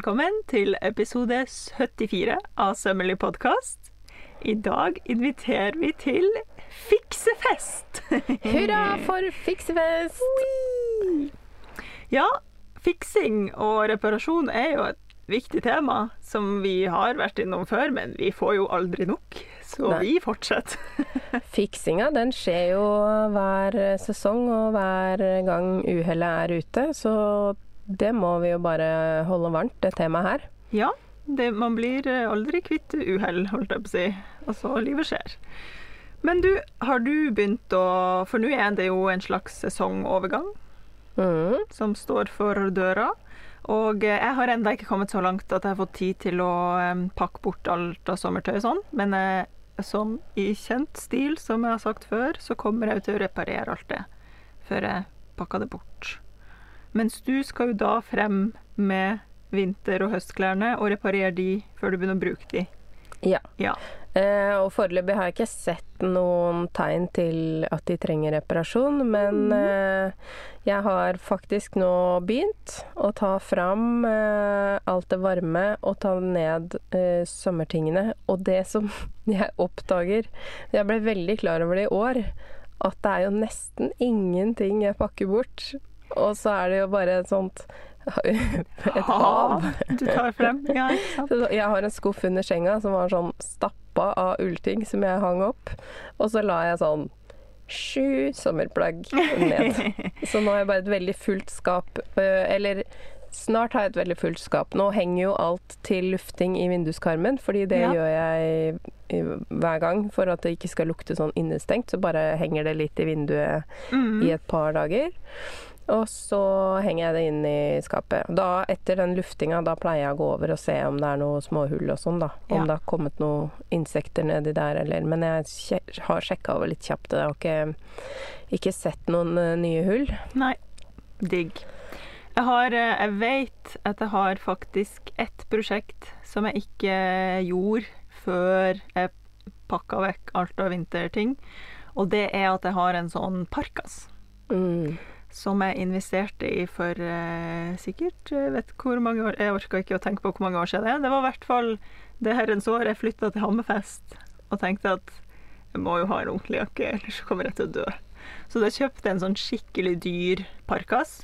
velkommen til episode 74 av Sømmelig podkast. I dag inviterer vi til fiksefest! Hurra for fiksefest! Ja, fiksing og reparasjon er jo et viktig tema som vi har vært innom før, men vi får jo aldri nok. Så Nei. vi fortsetter. Fiksinga den skjer jo hver sesong og hver gang uhellet er ute, så det må vi jo bare holde varmt, det temaet her. Ja, det, man blir eh, aldri kvitt uhell, holdt jeg på å si. Altså, livet skjer. Men du, har du begynt å For nå er det jo en slags sesongovergang mm. som står for døra. Og eh, jeg har ennå ikke kommet så langt at jeg har fått tid til å eh, pakke bort alt av sommertøy og sånn, men som i kjent stil, som jeg har sagt før, så kommer jeg til å reparere alt det før jeg pakker det bort. Mens du skal jo da frem med vinter- og høstklærne og reparere de før du begynner å bruke de. Ja. Ja. Eh, og foreløpig har jeg ikke sett noen tegn til at de trenger reparasjon, men eh, jeg har faktisk nå begynt å ta fram eh, alt det varme og ta ned eh, sommertingene. Og det som jeg oppdager Jeg ble veldig klar over det i år, at det er jo nesten ingenting jeg pakker bort. Og så er det jo bare et sånt et hav. Du tar frem. Ja? Jeg har en skuff under senga som var sånn stappa av ullting som jeg hang opp. Og så la jeg sånn sju sommerplagg ned. Så nå har jeg bare et veldig fullt skap. Eller snart har jeg et veldig fullt skap. Nå henger jo alt til lufting i vinduskarmen, fordi det Ja. gjør jeg hver gang for at det ikke skal lukte sånn innestengt. Så bare henger det litt i vinduet Mm. i et par dager. Og så henger jeg det inn i skapet. Da, etter den luftinga, da pleier jeg å gå over og se om det er noe småhull og sånn, da. Om Ja. det har kommet noen insekter nedi der, eller Men jeg har sjekka over litt kjapt. Jeg har ikke, ikke sett noen eh, nye hull. Nei. Digg. Jeg har eh, Jeg vet at jeg har faktisk ett prosjekt som jeg ikke gjorde før jeg pakka vekk alt av vinterting. Og det er at jeg har en sånn parkas Mm. Som jeg investerte i for eh, sikkert Jeg vet hvor mange år Jeg orka ikke å tenke på hvor mange år siden det er. Det var i hvert fall det herrens år jeg flytta til Hammerfest og tenkte at jeg må jo ha en ordentlig jakke, ellers kommer jeg til å dø. Så da kjøpte jeg en sånn skikkelig dyr parkas.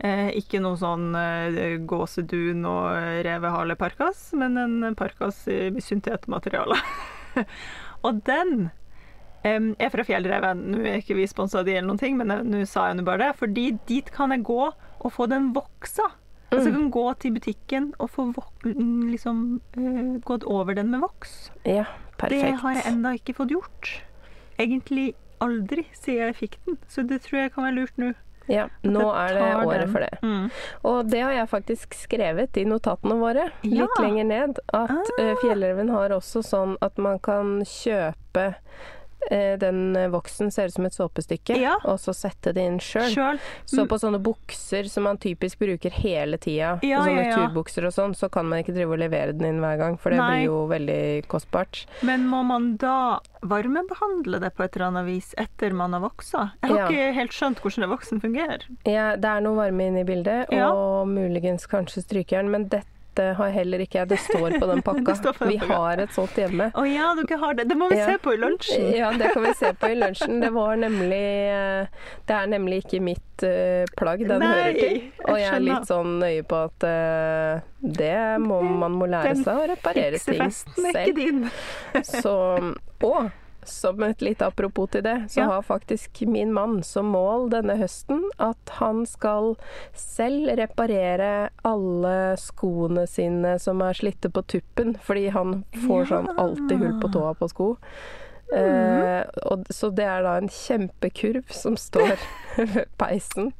Eh, ikke noe sånn eh, gåsedun og revehaleparkas, men en parkas i syntetmateriale. og den em, er fra Fjellreven. Nå er ikke vi sponsa de eller noen ting, men nå sa jeg nå bare det. Fordi dit kan jeg gå og få den voksa. Altså jeg kan gå til butikken og få liksom uh, gått over den med voks. Ja, perfekt. Det har jeg ennå ikke fått gjort. Egentlig aldri siden jeg fikk den, så det tror jeg kan være lurt nå. Ja, nå er det året for det. Mm. Og det har jeg faktisk skrevet i notatene våre, Ja. litt lenger ned. At Ah. eh, Fjellreven har også sånn at man kan kjøpe eh, den eh, voksen ser ut som et såpestykke, Ja. og så sette det inn sjøl. Så på sånne bukser som man typisk bruker hele tida, Ja, sånne ja, turbukser og sånn, så kan man ikke drive og levere den inn hver gang, for det Nei. blir jo veldig kostbart. Men må man da varmebehandle det på et eller annet vis etter man har voksa? Jeg har ikke helt skjønt hvordan det voksen fungerer. Ja, det er noe varme inne i bildet, og muligens kanskje strykejern, men dette har heller ikke jeg. Det står på den pakka. På den Vi pakka. har et sånt hjemme. Å ja, dere har det. Det må vi Ja. se på i lunsjen. Ja, det kan vi se på i lunsjen. Det var nemlig eh, Det er nemlig ikke mitt eh, plagg den Nei, hører til. Og jeg er litt sånn nøye på at eh, det må man må lære seg å reparere ting Fiksefesten er ikke selv. din. Så Og som et lite apropos til det, så Ja. har faktisk min mann som mål denne høsten at han skal selv reparere alle skoene sine som er slitte på tuppen, fordi han får sånn alltid hull på tåa på sko. Eh, og, så det er da en kjempekurv som står ved peisen.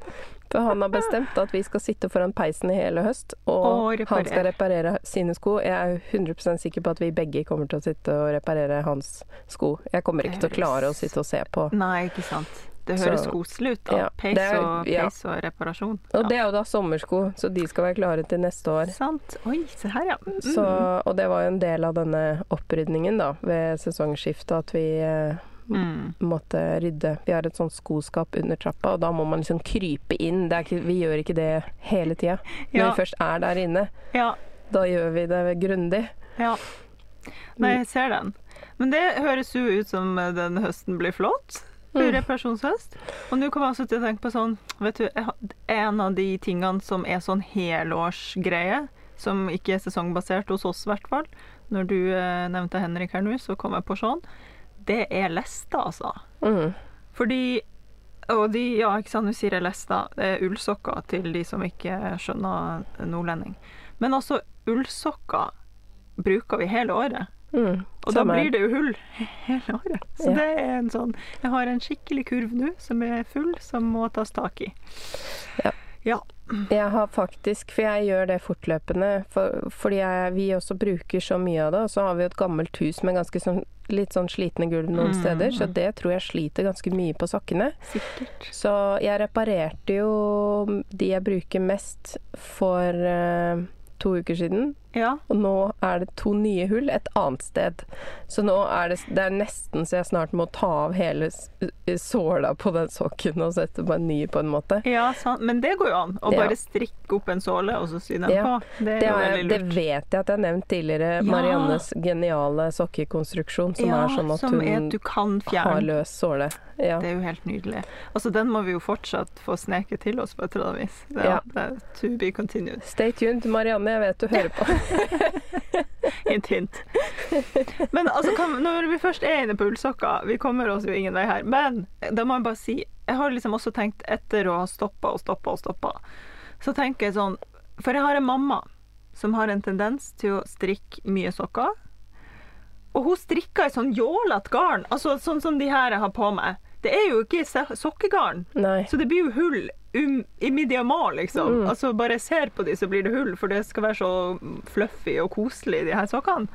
For han har bestemt at vi skal sitte foran peisen i hele høst, og, Og han skal reparere sine sko. Jeg er 100% sikker på at vi begge kommer til å sitte og reparere hans sko. Jeg kommer ikke til å klare å sitte og se på. Nei, ikke sant. Det Så- høres koselig ut, da. ja, Peis, er- og, ja. peis og reparasjon. Og det er jo da sommersko, så de skal være klare til neste år. Sant. Oi, se her, ja. Mm. Så, og det var jo en del av denne opprydningen da, ved sesongskiftet, at vi eh, Mm. måtte rydde. Vi har et sånt skoskap under trappa, og da må man liksom krype inn. Det er ikke, vi gjør ikke det hele tida. Når Ja. vi først er der inne, Ja. da gjør vi det grundig. ja. Nei, jeg ser den. Men det høres jo ut som eh, den høsten blir flott. Mm. Reparasjonshøst. Og nå kommer jeg også til å tenke på sånn Vet du, en av de tingene som er sånn helårsgreie, som ikke er sesongbasert hos oss i hvert fall, når du eh, nevnte Henrik her nå, så kom jeg på sånn, det er lester, altså. Mm. Fordi Og de, ja, ikke sant, nå sier jeg lester. Det er ullsokker til de som ikke skjønner nordlending. Men altså, ullsokker bruker vi hele året. Mm. Og da blir det jo hull hele året. Så Ja. det er en sånn Jeg har en skikkelig kurv nå som er full, som må tas tak i. Ja. Ja. Jeg har faktisk, for jeg gjør det fortløpende, for, fordi jeg, vi også bruker så mye av det. Og så har vi jo et gammelt hus med ganske sånn, litt sånn slitne gulv noen Mm. steder, så det tror jeg sliter ganske mye på sokkene. Sikkert. Så jeg reparerte jo de jeg bruker mest for uh, to uker siden. Ja. Og nå er det to nye hull et annet sted. Så nå er det, det er nesten så jeg snart må ta av hele såla på den sokken og sette på en ny, på en måte. ja, sant. Men det går jo an. Å bare strikke opp en såle og så sy den Ja. på. Det er Det, veldig det vet jeg at jeg har nevnt tidligere. Mariannes geniale sokkekonstruksjon, som er sånn at som er hun du kan har løs såle. Ja. Det er jo helt nydelig. Altså, den må vi jo fortsatt få sneke til oss på et eller annet vis. Det, Ja. det er to be continued. Stay tuned, Marianne. Jeg vet du hører på. Hint, hint. Men altså, kan, når vi først er inne på ullsokker Vi kommer oss jo ingen vei her. Men da må jeg bare si Jeg har liksom også tenkt etter å ha stoppa og stoppa og stoppa, så tenker jeg sånn For jeg har en mamma som har en tendens til å strikke mye sokker. Og hun strikker i sånn jålete garn, altså sånn som de her jeg har på meg. Det er jo ikke sokkegarn. Nei. Så det blir jo hull um, i mediamal, liksom. Mm. Altså bare jeg ser på de, så blir det hull, for det skal være så fluffy og koselig, de her sokkene.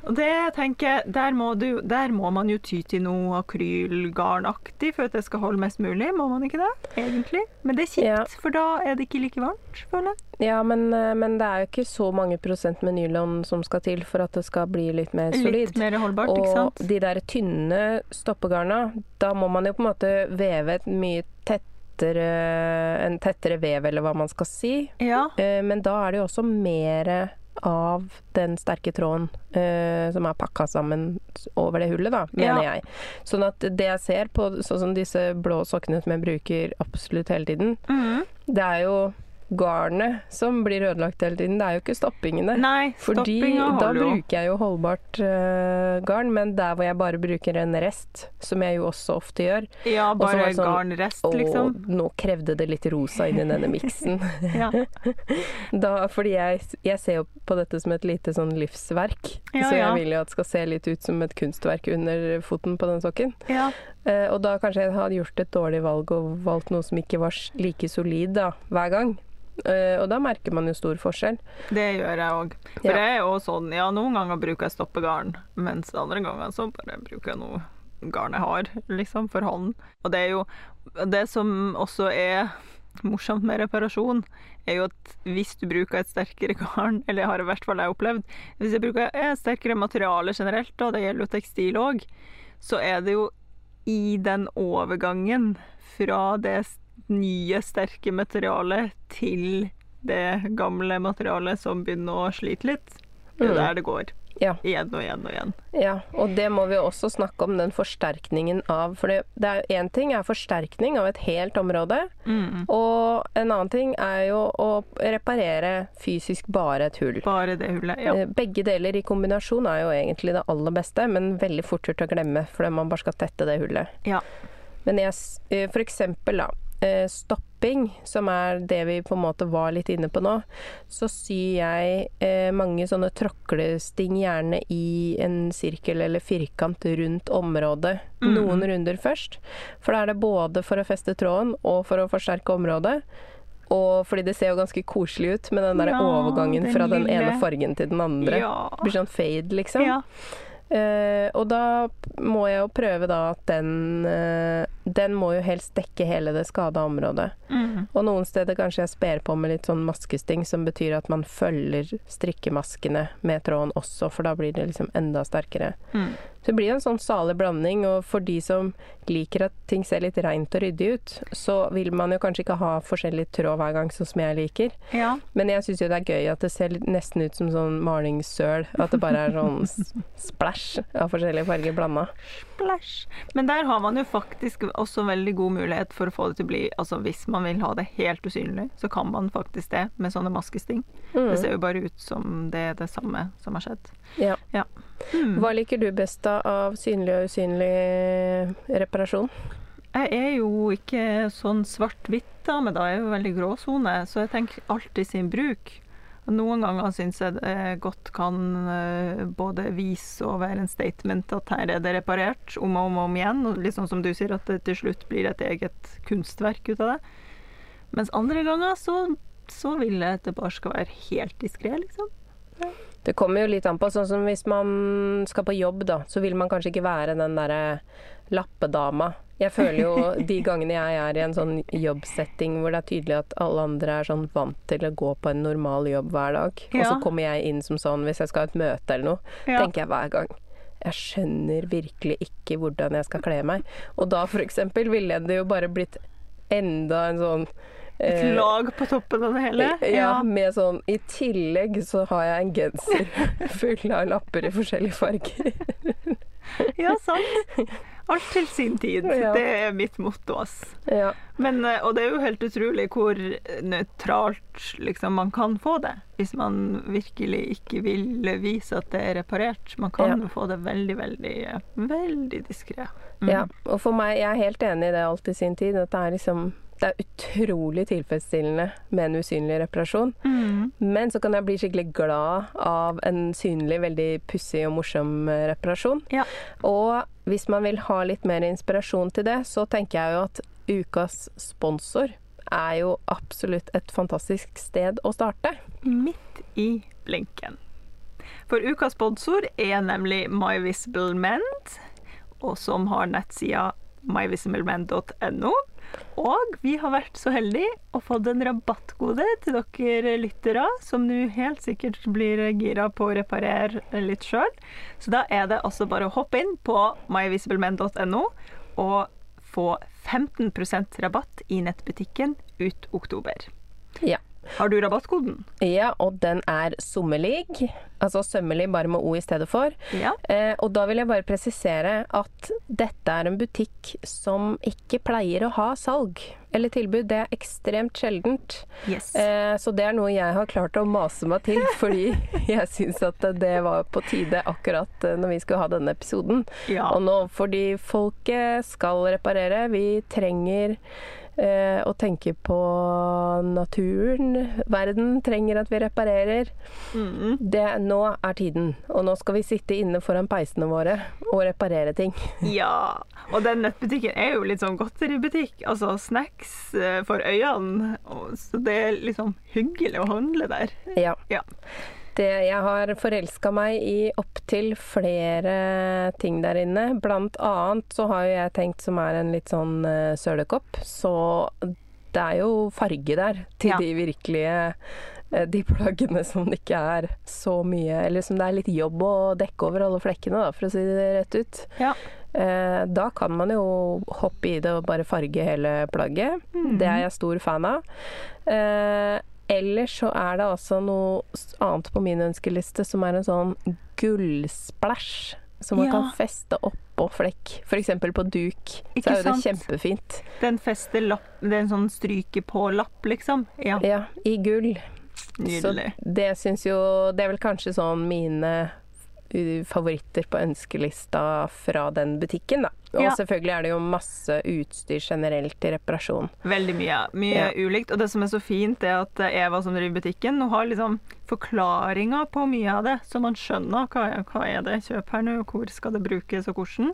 Og det tenker jeg, der må, du, der må man jo ty til noe akrylgarnaktig for at det skal holde mest mulig, må man ikke det? Egentlig. Men det er kjipt, Ja. for da er det ikke like varmt, føler jeg. Ja, men, eh, men det er jo ikke så mange prosent med nylon som skal til for at det skal bli litt mer solid. Litt mer holdbart, ikke Og sant? de der tynne stoppegarna, da må man jo på en måte veve et mye tettere En tettere vev, eller hva man skal si. Ja. Eh, Men da er det jo også mer av den sterke tråden uh, som er pakka sammen over det hullet, da, mener Ja. jeg. Sånn at det jeg ser på sånn som disse blå sokkene som jeg bruker absolutt hele tiden, mm. det er jo garnet som blir ødelagt hele tiden. Det er jo ikke stoppingene. Nei, Fordi da bruker jeg jo holdbart uh, garn, men der hvor jeg bare bruker en rest, som jeg jo også ofte gjør Ja, bare sånn, garnrest, Og liksom. nå krevde det litt rosa inni denne miksen. Da, fordi jeg, jeg ser jo på dette som et lite sånn livsverk. Ja, så jeg ja. vil jo at det skal se litt ut som et kunstverk under foten på den sokken. ja. Uh, og da kanskje jeg hadde gjort et dårlig valg og valgt noe som ikke var like solid da, hver gang. Eh, og da merker man jo stor forskjell. Det gjør jeg òg. For Ja. jeg er jo sånn, ja, noen ganger bruker jeg stoppegarn, mens andre ganger så bare bruker jeg noe garn jeg har, liksom, for hånd. Og det er jo Det som også er morsomt med reparasjon, er jo at hvis du bruker et sterkere garn, eller har i hvert fall jeg opplevd Hvis jeg bruker et sterkere materiale generelt, og det gjelder jo tekstil òg, så er det jo i den overgangen fra det nye, sterke materialet til det gamle materialet som begynner å slite litt. Det er Mm. der det går. Ja. Igjen og igjen og igjen. Ja, og det må vi også snakke om, den forsterkningen av For det, det er én ting er forsterkning av et helt område, og en annen ting er jo å reparere fysisk bare et hull. Bare det hullet. Ja. Eh, Begge deler i kombinasjon er jo egentlig det aller beste, men veldig fort gjort å glemme fordi man bare skal tette det hullet. ja. Men jeg, eh, for eksempel da, stopping, som er det vi på en måte var litt inne på nå, så syr jeg eh, mange sånne tråklesting gjerne i en sirkel eller firkant rundt området. Mm. Noen runder først. For da er det både for å feste tråden og for å forsterke området. Og fordi det ser jo ganske koselig ut med den der Ja, overgangen den fra den ene fargen til den andre. Ja. Det blir sånn fade, liksom. ja. Eh, og da må jeg jo prøve da at den eh, Den må jo helst dekke hele det skada området. Mm. Og noen steder kanskje jeg sper på med litt sånn maskesting, som betyr at man følger strikkemaskene med tråden også, for da blir det liksom enda sterkere. Mm. Så det blir en sånn salig blanding, og for de som liker at ting ser litt reint og ryddig ut, så vil man jo kanskje ikke ha forskjellig tråd hver gang, sånn som jeg liker. Ja. Men jeg syns jo det er gøy at det ser nesten ut som sånn malingssøl. At det bare er sånn splæsj av forskjellige farger blanda. Splash. Men der har man jo faktisk også veldig god mulighet for å få det til å bli Altså hvis man vil ha det helt usynlig, så kan man faktisk det med sånne maskesting. Det Mm. ser jo bare ut som det er det samme som har skjedd. Ja. Ja. Mm. Hva liker du best da av synlig og usynlig reparasjon? Jeg er jo ikke sånn svart-hvitt dame, da. er Jeg jo veldig gråsone, så jeg tenker alltid sin bruk. Noen ganger syns jeg det godt kan eh, både vise og være en statement at her er det reparert om og om, om igjen. Og litt sånn som du sier, at det til slutt blir et eget kunstverk ut av det. Mens andre ganger så, så vil jeg at det bare skal være helt diskré, liksom. Det kommer jo litt an på. Sånn som hvis man skal på jobb, da, så vil man kanskje ikke være den derre lappedama. Jeg føler jo de gangene jeg er i en sånn jobbsetting hvor det er tydelig at alle andre er sånn vant til å gå på en normal jobb hver dag, og så kommer jeg inn som sånn hvis jeg skal ha et møte eller noe, Ja. tenker jeg hver gang. Jeg skjønner virkelig ikke hvordan jeg skal kle meg. Og da for eksempel ville det jo bare blitt enda en sånn Et eh, lag på toppen av det hele. ja, med sånn I tillegg så har jeg en genser full av lapper i forskjellige farger. ja, sant. Alt til sin tid. Ja. Det er mitt motto, ass. Ja. Men, eh, og det er jo helt utrolig hvor nøytralt liksom, man kan få det. Hvis man virkelig ikke vil vise at det er reparert. Man kan Ja. få det veldig, veldig, eh, veldig diskré. Mm. ja. Og for meg, jeg er helt enig i det alt i sin tid, at det er liksom det er utrolig tilfredsstillende med en usynlig reparasjon. Mm. Men så kan jeg bli skikkelig glad av en synlig, veldig pussig og morsom eh, reparasjon. Ja. Og hvis man vil ha litt mer inspirasjon til det, så tenker jeg jo at ukas sponsor er jo absolutt et fantastisk sted å starte. Midt i blinken. For ukas sponsor er nemlig My Visible Mend, og som har nettsida myvisiblemend.no. Og vi har vært så heldige og fått en rabattkode til dere lyttere, som du helt sikkert blir gira på å reparere litt sjøl. Så da er det altså bare å hoppe inn på myvisiblemen.no og få 15% rabatt i nettbutikken ut oktober. Ja. Har du rabattkoden? Ja, og den er sommerlig. Altså sømmelig, bare med O i stedet for. Ja. Eh, og da vil jeg bare presisere at dette er en butikk som ikke pleier å ha salg eller tilbud. Det er ekstremt sjeldent. Yes. Eh, så det er noe jeg har klart å mase meg til, fordi jeg syns at det var på tide akkurat eh, når vi skulle ha denne episoden. Ja. Og nå fordi folket skal reparere. Vi trenger eh, å tenke på naturen. Verden trenger at vi reparerer. Mm. Det, nå er tiden, og nå skal vi sitte inne foran peisene våre og reparere ting. Ja, og den nettbutikken er jo litt sånn godteributikk. Altså snacks eh, for øynene. Så det er liksom hyggelig å handle der. Ja. Ja. Det, jeg har forelska meg i opptil flere ting der inne. Blant annet så har jeg tenkt, som er en litt sånn uh, sølekopp, så det er jo farge der til Ja. de virkelige eh, de plaggene som det ikke er så mye Eller som det er litt jobb å dekke over alle flekkene, da, for å si det rett ut. Ja. Eh, da kan man jo hoppe i det og bare farge hele plagget. Det er jeg stor fan av. Eh, ellers så er det altså noe annet på min ønskeliste som er en sånn gullsplæsj. Som man Ja. kan feste oppå flekk. F.eks. på duk. Ikke så er jo det sant? kjempefint. Den fester lapp Det er en sånn stryke på-lapp, liksom. Ja, Ja, i gull. nydelig. Så det syns jo Det er vel kanskje sånn mine favoritter på ønskelista fra den butikken, da. Og Ja. selvfølgelig er det jo masse utstyr generelt til reparasjon. Veldig mye. Mye Ja. ulikt. Og det som er så fint, er at Eva som driver butikken, hun har liksom forklaringer på mye av det, så man skjønner hva, hva er det kjøp her nå, hvor skal det brukes, og hvordan.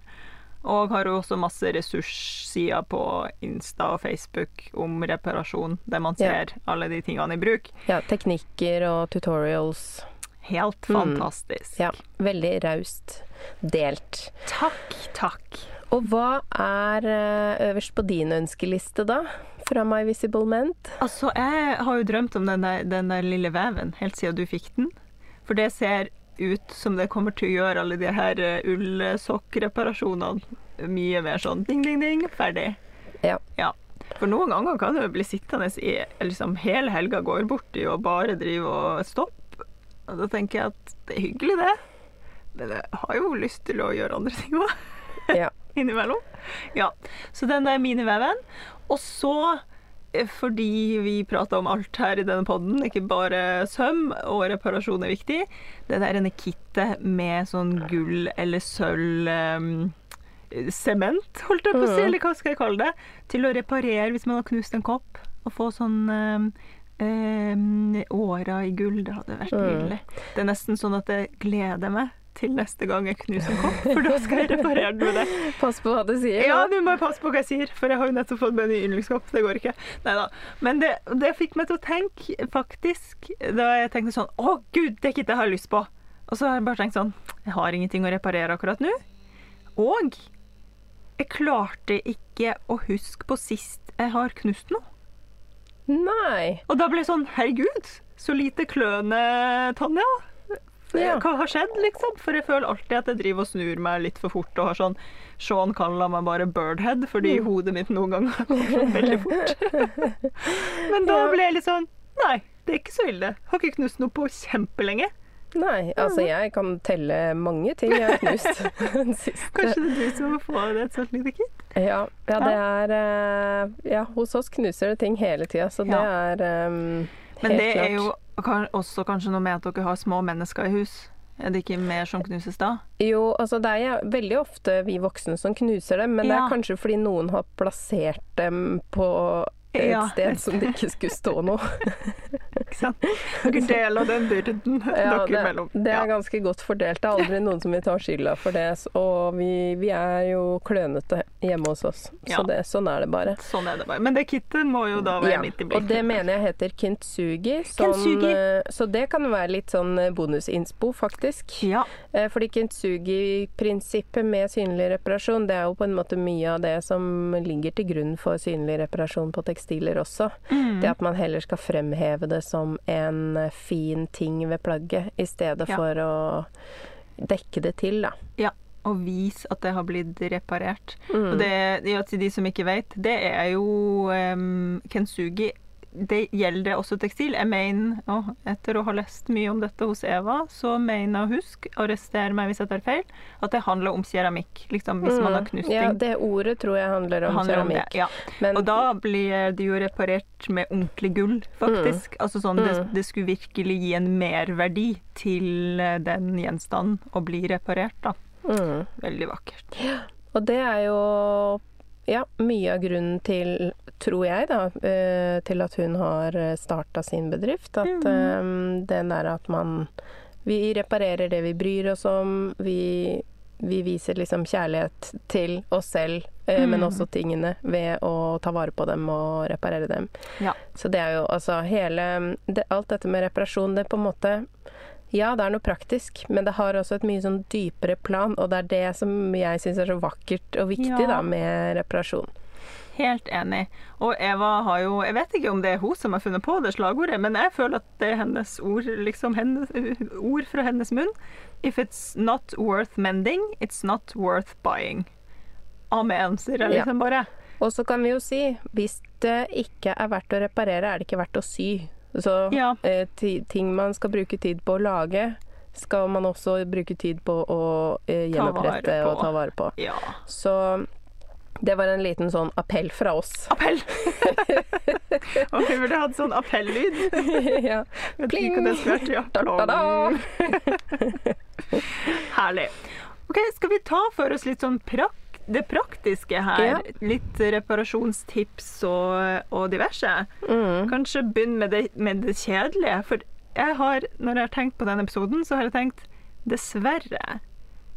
Og har jo også masse ressurssider på Insta og Facebook om reparasjon, der man Ja. ser alle de tingene i bruk. Ja, teknikker og tutorials. Helt Mm. fantastisk. Ja, veldig raust delt. Takk, takk. Og hva er eh, øverst på din ønskeliste, da? Fra My Visible Ment? Altså, jeg har jo drømt om den der, den der lille veven helt siden du fikk den. For det ser ut som det kommer til å gjøre alle de her eh, ullsokkreparasjonene. Mye mer sånn ding, ding, ding, ferdig. Ja. ja. For noen ganger kan du bli sittende i liksom hele helga går bort og bare drive og stoppe. Og da tenker jeg at det er hyggelig, det. Men jeg har jo lyst til å gjøre andre ting òg. Ja. Innimellom. Ja. Så den der miniveven. Og så eh, fordi vi prata om alt her i denne podden, ikke bare søm og reparasjon er viktig. Det der ene kittet med sånn gull eller sølv um, Sement, holdt jeg på å si, Mhm. eller hva skal jeg kalle det. Til å reparere hvis man har knust en kopp. Og få sånn um, um, åra i gull. Det hadde vært nydelig. Mm. Det er nesten sånn at jeg gleder meg til neste gang jeg knuser en kopp, for da skal jeg reparere den med det. Pass på hva du sier. Ja, da. du må passe på hva jeg sier, for jeg har jo nettopp fått meg ny yndlingskopp. Det går ikke. Neida. Men det, det fikk meg til å tenke, faktisk, da jeg tenkte sånn Å, gud, det er ikke det jeg har lyst på. Og så har jeg bare tenkt sånn Jeg har ingenting å reparere akkurat nå. Og jeg klarte ikke å huske på sist jeg har knust noe. Nei. Og da ble jeg sånn Herregud, så lite kløne, Tanja. Ja. Hva har skjedd, liksom? For jeg føler alltid at jeg driver og snur meg litt for fort og har sånn Sean kaller meg bare birdhead fordi Mm. hodet mitt noen ganger går sånn veldig fort. Men da Ja. ble jeg litt sånn Nei, det er ikke så ille. Har ikke knust noe på kjempelenge. Nei, altså jeg kan telle mange ting jeg har knust den siste. Kanskje det er du som må få et sånt lite kit? Ja, ja, det er eh, Ja, hos oss knuser det ting hele tida, så det Ja. er um, Men det klart. er jo også kanskje noe med at dere har små mennesker i hus. Er det ikke mer som knuses da? Jo, altså det er veldig ofte vi voksne som knuser dem, men det er kanskje fordi noen har plassert dem på et Ja. sted som det ikke skulle stå noe. Ikke sant? Dere deler den byrden Ja, dere det, imellom. det er Ja. ganske godt fordelt. Det er aldri noen som vil ta skylda for det. Og vi, vi er jo klønete hjemme hos oss, så det, sånn er det bare. Sånn er det bare. Men det kittet må jo da være midt i og det mener jeg heter kintsugi. Sånn, Kintsugi. eh, Så det kan være litt sånn bonusinspo, bonusinnspo, faktisk. Ja. Eh, Fordi kintsugi-prinsippet med synlig reparasjon, det er jo på en måte mye av det som ligger til grunn for synlig reparasjon på tekstiler også. Mm. Det at man heller skal fremheve det som en eh, fin ting ved plagget, i stedet Ja. for å dekke det til, da. ja. Og vise at det har blitt reparert. Mm. Og det, ja, til de som ikke vet, det er jo um, Kensugi det gjelder også tekstil. Jeg mener, og etter å ha lest mye om dette hos Eva, så mener jeg å huske, arrester meg hvis jeg tar feil, at det handler om keramikk. Liksom, hvis man har knust Mm. Ja, det ordet tror jeg handler om handler om keramikk. ja. Men Og da blir det jo reparert med ordentlig gull, faktisk. Altså sånn, det, Mm. det skulle virkelig gi en merverdi til eh, den gjenstanden å bli reparert, da. mm. Veldig vakkert. Og det er jo ja, mye av grunnen til, tror jeg, da, eh, til at hun har starta sin bedrift. At Mhm. eh, den der at man Vi reparerer det vi bryr oss om. Vi, vi viser liksom kjærlighet til oss selv, mm. men også tingene, ved å ta vare på dem og reparere dem. Ja. Så det er jo altså hele det, Alt dette med reparasjon, det er på en måte ja, det er noe praktisk, men det har også et mye sånn dypere plan, og det er det som jeg syns er så vakkert og viktig Ja. da, med reparasjon. Helt enig. Og Eva har jo Jeg vet ikke om det er hun som har funnet på det slagordet, men jeg føler at det er hennes ord, liksom hennes, ord fra hennes munn. If it's not worth mending, it's not worth buying. Amen, sier jeg Ja. liksom bare. Og så kan vi jo si, hvis det ikke er verdt å reparere, er det ikke verdt å sy. Så Ja. eh, ting man skal bruke tid på å lage, skal man også bruke tid på å eh, Ta gjenopprette på. og ta vare på. Ja. Så det var en liten sånn appell fra oss. Appell! og vi burde hatt sånn appellyd. ja. Pling! Da-da-da! Herlig. Ok, Skal vi ta for oss litt sånn prak det praktiske her? Ja. Litt reparasjonstips og, og diverse? Mm. Kanskje begynne med det, med det kjedelige. For jeg har, når jeg har tenkt på denne episoden, så har jeg tenkt dessverre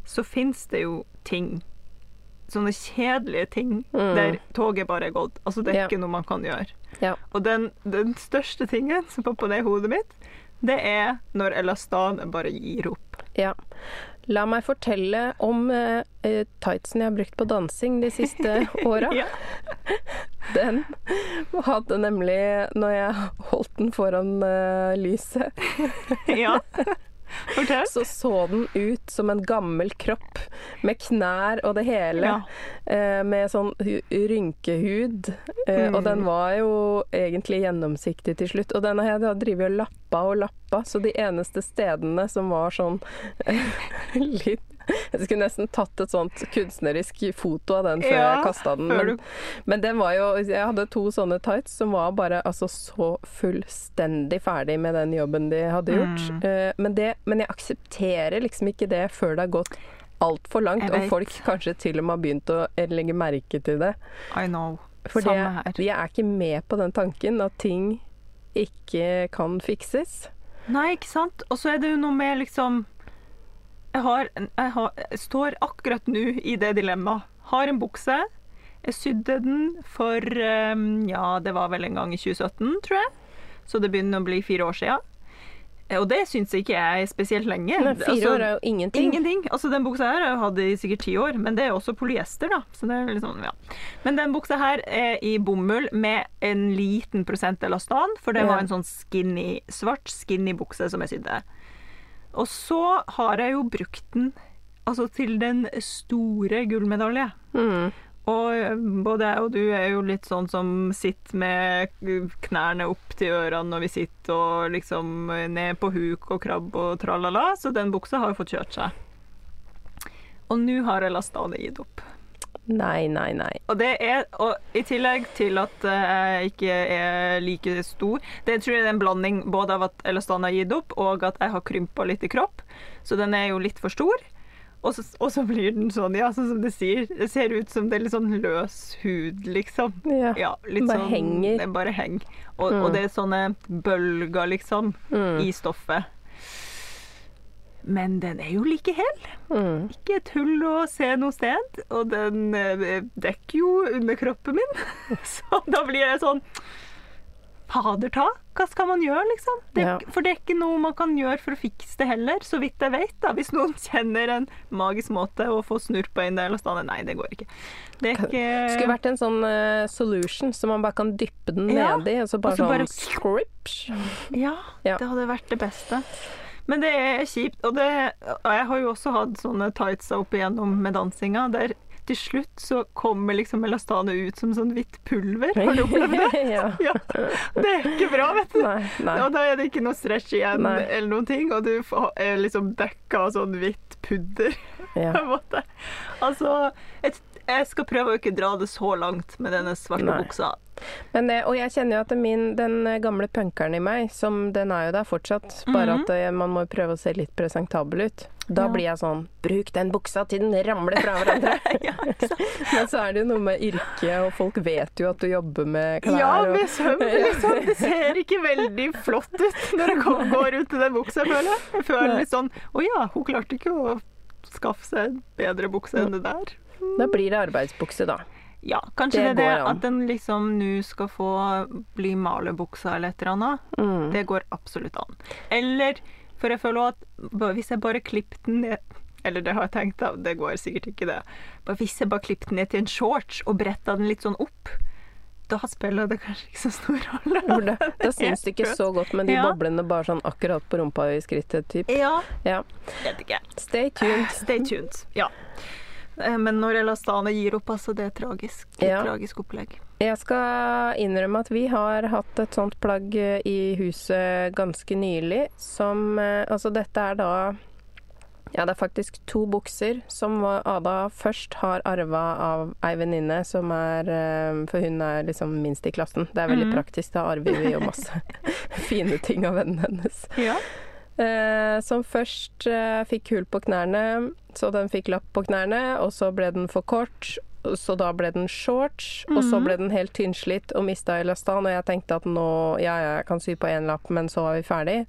så fins det jo ting Sånne kjedelige ting Mm. der toget bare er gått. Altså det er Ja. ikke noe man kan gjøre. Ja. Og den, den største tingen som popper ned i hodet mitt, det er når elastanet bare gir opp. Ja. La meg fortelle om eh, eh, tightsen jeg har brukt på dansing de siste åra. Den hadde nemlig, når jeg holdt den foran eh, lyset, ja. Fortell. så så den ut som en gammel kropp med knær og det hele. Ja. Eh, med sånn rynkehud. Eh, Mm. Og den var jo egentlig gjennomsiktig til slutt. Og den har jeg drevet og lappa og lappa, så de eneste stedene som var sånn litt jeg skulle nesten tatt et sånt kunstnerisk foto av den før Ja, jeg kasta den. Men, men den var jo Jeg hadde to sånne tights som var bare altså så fullstendig ferdig med den jobben de hadde gjort. Mm. Uh, men, det, men jeg aksepterer liksom ikke det før det har gått altfor langt, og folk kanskje til og med har begynt å legge merke til det. I know. For jeg er ikke med på den tanken at ting ikke kan fikses. Nei, ikke sant? Og så er det jo noe med liksom Jeg, har, jeg, har, jeg står akkurat nå i det dilemmaet. Har en bukse. Jeg sydde den for um, Ja, det var vel en gang i 2017, tror jeg. Så det begynner å bli fire år siden. Og det syns jeg ikke er spesielt lenge. Men fire Altså, år er jo ingenting. Ingenting. Altså, den buksa her har jeg hatt i sikkert ti år, men det er også polyester, da. Så det er sånn, ja. Men den buksa her er i bomull med en liten prosent elastan, for det var en sånn skinny, svart skinny bukse som jeg sydde. Og så har jeg jo brukt den altså til den store gullmedalje. Mm. Og eh, både jeg og du er jo litt sånn som sitter med knærne opp til ørene når vi sitter og liksom ned på huk og krabb og tralala, så den buksa har jo fått kjørt seg. Og nå har Elastane gitt opp. Nei, nei, nei. Og det er, og i tillegg til at eh, jeg ikke er like stor Det tror jeg er en blanding både av at Elastane har gitt opp, og at jeg har krympa litt i kropp. Så den er jo litt for stor. Og så, og så blir den sånn, ja, sånn som det sier. Det ser ut som det er litt sånn løs hud, liksom. Ja. Ja, litt Bare sånn henger. Det bare henger. Og, Mm. og det er sånne bølger, liksom, Mm. i stoffet. Men den er jo like hel. Mm. Ikke et hull å se noe sted. Og den eh, dekker jo underkroppen min. Så da blir jeg sånn Fader ta, hva skal man gjøre, liksom? Det, Ja. For det er ikke noe man kan gjøre for å fikse det heller, så vidt jeg vet. da. Hvis noen kjenner en magisk måte å få snurr på en del av stedet. Nei, det går ikke. Det ikke Skulle vært en sånn uh, solution så man bare kan dyppe den Ja. nedi, og så bare Også sånn bare- scripch. Ja, Ja. det hadde vært det beste. Men det er kjipt. Og, det, og jeg har jo også hatt sånne tights opp igjennom med dansinga, der til slutt så kommer liksom melastanet ut som sånn hvitt pulver. Har du opplevd det? ja. Ja. Det er ikke bra, vet du. Nei, nei. Og da er det ikke noe stretch igjen Nei. eller noen ting, og du er liksom dekka av sånn hvitt pudder. på en måte. Altså, jeg, jeg skal prøve å ikke dra det så langt med denne svarte buksa. Men, eh, og jeg kjenner jo at min, den eh, gamle punkeren i meg, som den er jo der fortsatt, bare Mhm. at eh, man må prøve å se litt presentabel ut. Da Ja. blir jeg sånn Bruk den buksa til den ramler fra hverandre! Ja. Men så er det jo noe med yrket, og folk vet jo at du jobber med klær. Ja, med søm, liksom. Det ser ikke veldig flott ut når jeg går ut i den buksa, føler jeg. Jeg føler litt sånn Å ja, hun klarte ikke å skaffe seg en bedre bukse enn det der. Da blir det arbeidsbukse, da. Ja, kanskje Det det, det at den liksom nå skal få bli malerbuksa eller et eller annet. Mm. Det går absolutt an. Eller, for jeg føler at hvis jeg bare klipper den ned Eller det har jeg tenkt, da. Det går sikkert ikke, det. Bare hvis jeg bare klipper den ned til en shorts og bretter den litt sånn opp, da spiller det kanskje ikke så stor rolle. Da, da syns det ikke så godt med de Ja. boblene bare sånn akkurat på rumpa i skrittet, typ. Ja, Ja. vet ikke. Stay tuned. Stay tuned. Ja. Eh, Men når Elastane gir opp, altså, det er tragisk. Det er Ja. tragisk opplegg. Jeg skal innrømme at vi har hatt et sånt plagg eh, i huset ganske nylig, som eh, Altså, dette er da Ja, det er faktisk to bukser som Ada først har arva av ei venninne som er eh, For hun er liksom minst i klassen. Det er veldig mm. praktisk, da arver vi jo masse fine ting av vennene hennes. Ja. Eh, som først eh, fikk hull på knærne, så den fikk lapp på knærne, og så ble den for kort. Så da ble den shorts, og så Mhm. ble den helt tynnslitt og mista elastan. Og jeg tenkte at nå Ja, ja, jeg kan sy på én lapp, men så var vi ferdig.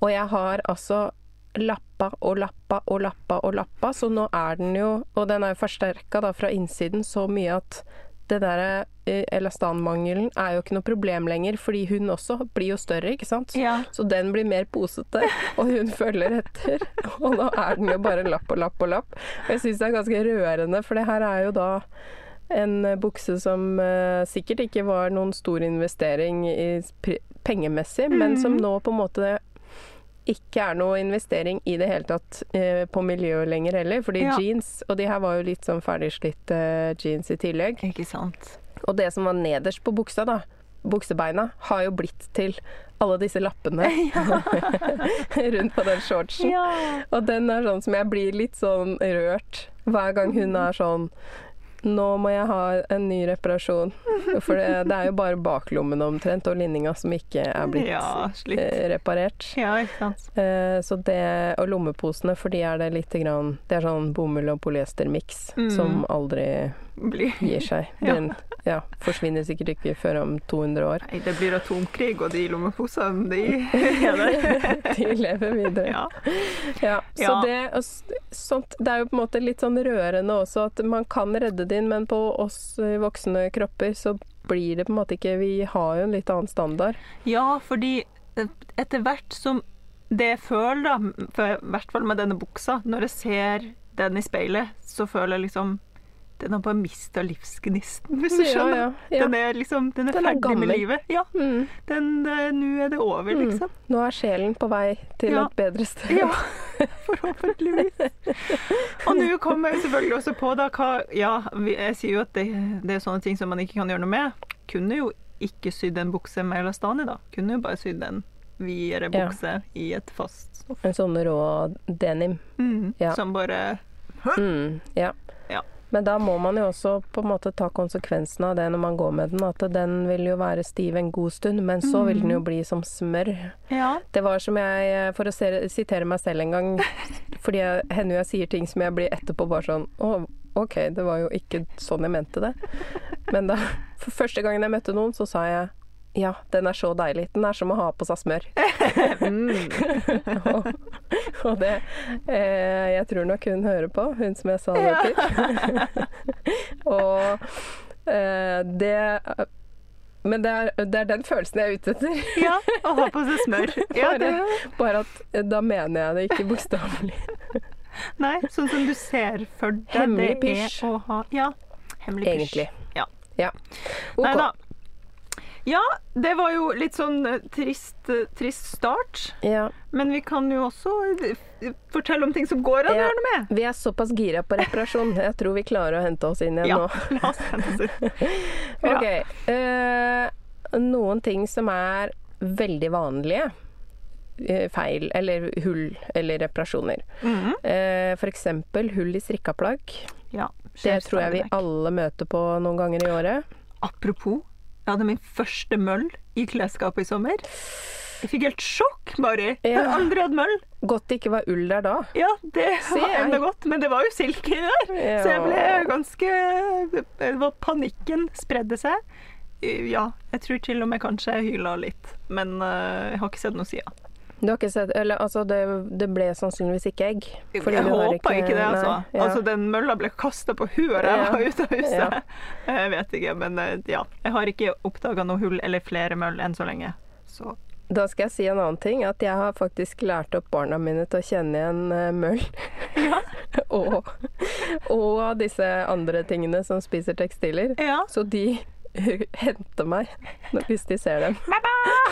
Og jeg har altså lappa og lappa og lappa og lappa, så nå er den jo Og den er jo forsterka fra innsiden så mye at det der eh, elastanmangelen er jo ikke noe problem lenger, fordi hun også blir jo større, ikke sant? ja. Så den blir mer posete, og hun følger etter. Og nå er den jo bare lapp og lapp og lapp. Og jeg syns det er ganske rørende, for det her er jo da en eh, bukse som uh, sikkert ikke var noen stor investering i pengemessig, pengemessig, men som nå på en måte ikke er noe investering i det hele tatt eh, på miljøet lenger heller. Fordi Ja. jeans, og de her var jo litt sånn ferdigslitte jeans i tillegg. Ikke sant. Og det som var nederst på buksa, da, buksebeina, har jo blitt til alle disse lappene rundt på den shortsen. Ja. Og den er sånn som jeg blir litt sånn rørt hver gang hun er sånn nå må jeg ha en ny reparasjon. For det, det er jo bare baklommene omtrent og linninga som ikke er blitt Ja, eh, reparert. Ja, ikke sant. Eh, så det, og lommeposene, for de er det lite grann Det er sånn bomull- og polyestermiks Mm. som aldri Blir gir seg. Ja. Den ja, forsvinner sikkert ikke før om 200 år. Nei, det blir atomkrig, og de lommeposene, de er der. De lever videre. Ja. Ja, så Ja. det, og sånt, det er jo på en måte litt sånn rørende også at man kan redde det inn, men på oss voksne kropper så blir det på en måte ikke Vi har jo en litt annen standard. ja, fordi eh, etter hvert som det jeg føler, da, i hvert fall med denne buksa, når jeg ser den i speilet, så føler jeg liksom Den har bare mista livsgnisten, hvis du skjønner. Ja, ja, ja. Den er liksom Den er Den er ferdig med livet. Ja. Mm, Den eh, Nå er det over, Mm. liksom. nå er sjelen på vei til et bedre sted. Ja, forhåpentligvis. Og nå kommer jeg selvfølgelig også på da hva Ja, jeg sier jo at det, det er sånne ting som man ikke kan gjøre noe med. Kunne jo ikke sydd en bukse med elastani, da. Kunne jo bare sydd en videre bukse i et fast stoff. En sånn rå denim. Mm. Som bare Mm, ja. Men da må man jo også på en måte ta konsekvensen av det når man går med den. At den vil jo være stiv en god stund, men så vil den jo bli som smør. Ja. Det var som jeg, for å sitere meg selv en gang, fordi jeg, hender jeg sier ting som jeg blir etterpå bare sånn Å, OK, det var jo ikke sånn jeg mente det. Men da, for første gangen jeg møtte noen, så sa jeg ja, den er så deilig. Den er som å ha på seg smør. og, og det eh, Jeg tror nok hun hører på, hun som jeg sa det til. og eh, det Men det er, det er den følelsen jeg er ute etter. ja. Å ha på seg smør. Ja, det, Bare, bare at eh, da mener jeg det ikke bokstavelig. nei, sånn som du ser for deg. Hemmelig det er pysj. å ha Ja. Hemmelig pysj. Egentlig. Ja. Ja. Ok. Nei da. Ja, det var jo litt sånn eh, trist, eh, trist start. Ja. Men vi kan jo også eh, fortelle om ting som går an å gjøre noe med. Vi er såpass gira på reparasjon. Jeg tror vi klarer å hente oss inn igjen Ja, nå. la oss hente oss inn. Ja. Ok. Uh, noen ting som er veldig vanlige. Feil eller hull eller reparasjoner. Mm -hmm. for eksempel hull i strikka plagg. Ja, Det tror jeg vi alle møter på noen ganger i året. Apropos, jeg hadde min første møll i klesskapet i sommer. Jeg fikk helt sjokk, Mari. Jeg har aldri hatt møll. Godt det ikke var ull der da. Ja, det var enda godt, men det var jo silke i der. Så jeg ble ganske det var Panikken spredde seg. Ja, jeg tror til og med kanskje jeg hyla litt, men eh, jeg har ikke sett noe siden. Du har ikke sett Eller altså, det, det ble sannsynligvis ikke egg. jeg håper ikke, det, altså. Nei, ja. Altså, Den mølla ble kasta på huet da jeg Ja. var ute av huset. Ja. Jeg vet ikke, men eh, ja. Jeg har ikke oppdaga noe hull eller flere møll enn så lenge. Så Da skal jeg si en annen ting. At jeg har faktisk lært opp barna mine til å kjenne igjen møll. møll. og, og disse andre tingene som spiser tekstiler. ja. Så de henter meg hvis de ser dem.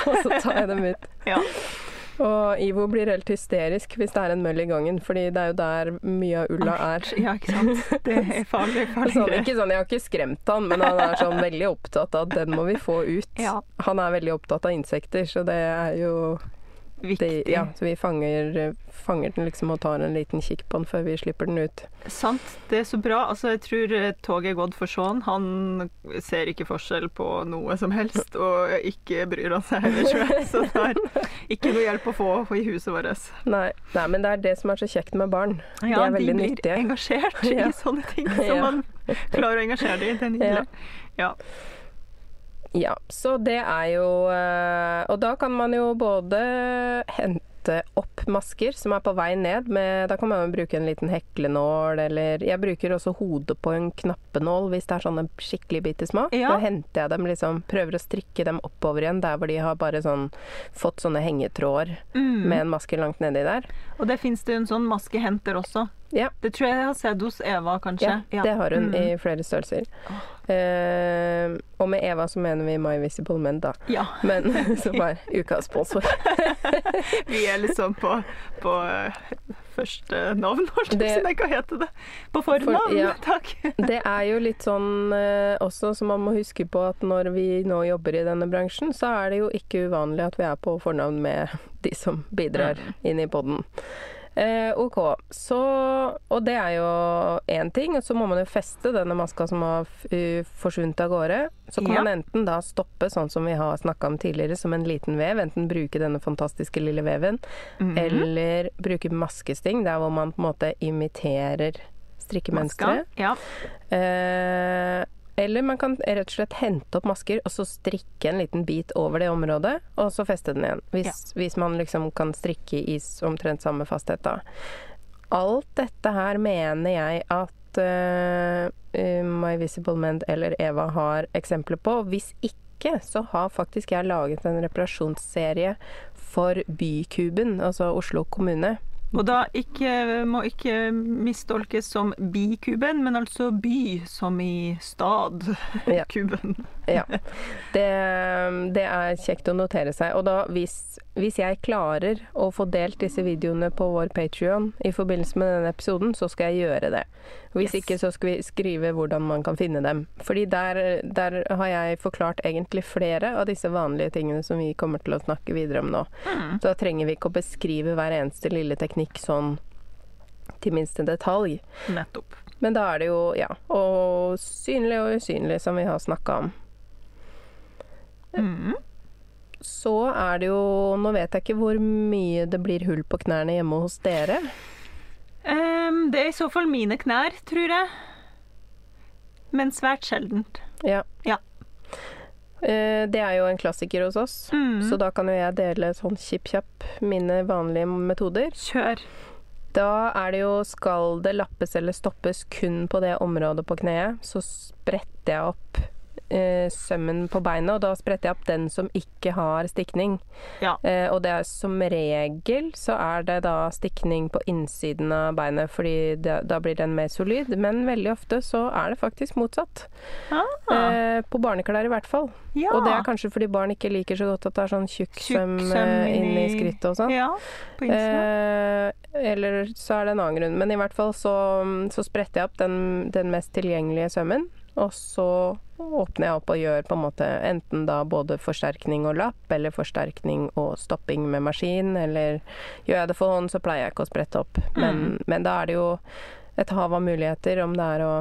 og så tar jeg dem ut. ja. Og Ivo blir helt hysterisk hvis det er en møll i gangen, fordi det er jo der mye av ulla er. Ja, ikke sant. Det er farlig. farlig. Sånn, ikke sånn, Jeg har ikke skremt han, men han er sånn veldig opptatt av at den må vi få ut. Ja. Han er veldig opptatt av insekter, så det er jo det, Ja, så vi fanger, fanger den liksom og tar en liten kikk på den før vi slipper den ut. Sant. Det er så bra. Altså, jeg tror eh, toget er gått for sånn. Han ser ikke forskjell på noe som helst, og ikke bryr han seg heller, tror jeg. Så det er ikke noe hjelp å få i huset vårt. Nei, nei, men det er det som er så kjekt med barn. de Ja, er de blir nyttige. engasjert Ja. i sånne ting som Ja. man klarer å engasjere dem i. Det er nydelig. Ja. Ja, så det er jo eh, Og da kan man jo både hente opp masker som er på vei ned med Da kan man jo bruke en liten heklenål, eller Jeg bruker også hodet på en knappenål hvis det er sånne skikkelig bitte små. Ja. Da henter jeg dem liksom Prøver å strikke dem oppover igjen der hvor de har bare sånn fått sånne hengetråder Mm. med en maske langt nedi der. Og det fins det en sånn maskehenter også. Ja. Det tror jeg jeg har sett hos Eva, kanskje. Ja, det har hun Mm. i flere størrelser. Eh, og med Eva så mener vi My Visible Men, da. Ja. Men som er ukas sponsor. Vi er liksom på, på eh, første navn, holdt jeg på å hva heter det? På fornavn, For- ja. takk. Det er jo litt sånn uh, også som man må huske på at når vi nå jobber i denne bransjen, så er det jo ikke uvanlig at vi er på fornavn med de som bidrar inn i podden. Eh, ok, så Og det er jo én ting. Og så må man jo feste denne maska som har uh, forsvunnet av gårde. Så kan Ja. man enten da stoppe, sånn som vi har snakka om tidligere, som en liten vev. Enten bruke denne fantastiske lille veven, Mhm. eller bruke maskesting, der hvor man på en måte imiterer strikkemønsteret. Ja. Eh, eller man kan rett og slett hente opp masker og så strikke en liten bit over det området, og så feste den igjen. Hvis, hvis man liksom kan strikke i omtrent samme fasthet, da. Alt dette her mener jeg at eh, My Visible Mend eller Eva har eksempler på. Hvis ikke, så har faktisk jeg laget en reparasjonsserie for Bykuben, altså Oslo kommune. Og da ikke, må ikke mistolkes som bikuben, men altså by, som i stad. Ja. Kuben. Ja. Det, det er kjekt å notere seg. Og da, hvis, hvis jeg klarer å få delt disse videoene på vår Patrion i forbindelse med denne episoden, så skal jeg gjøre det. Hvis Yes. ikke, så skal vi skrive hvordan man kan finne dem. Fordi der, der har jeg forklart egentlig flere av disse vanlige tingene som vi kommer til å snakke videre om nå. Mm. Så da trenger vi ikke å beskrive hver eneste lille teknikk sånn til minste detalj. Nettopp. Men da er det jo, ja, og synlig og usynlig, som vi har snakka om. Mm. Så er det jo Nå vet jeg ikke hvor mye det blir hull på knærne hjemme hos dere. Um, det er i så fall mine knær, tror jeg. Men svært sjeldent. Ja. Ja. Eh, Det er jo en klassiker hos oss, Mm. så da kan jo jeg dele sånn kjipp-kjapp mine vanlige metoder. Kjør. Da er det jo skal det lappes eller stoppes kun på det området på kneet, så spretter jeg opp sømmen på beinet, og da spretter jeg opp den som ikke har stikning. Ja. Eh, og det er som regel så er det da stikning på innsiden av beinet, fordi det, da blir den mer solid, men veldig ofte så er det faktisk motsatt. Ah, Eh, på barneklær i hvert fall. ja. Og det er kanskje fordi barn ikke liker så godt at det er sånn tjukk søm eh, inni- skrittet og sånn. Ja, på. Eh, eller så er det en annen grunn. Men i hvert fall så, så spretter jeg opp den, den mest tilgjengelige sømmen. Og så åpner jeg opp og gjør på en måte enten da både forsterkning og lapp, eller forsterkning og stopping med maskin, eller gjør jeg det for hånd, så pleier jeg ikke å sprette opp. Men, men da er det jo et hav av muligheter, om det er å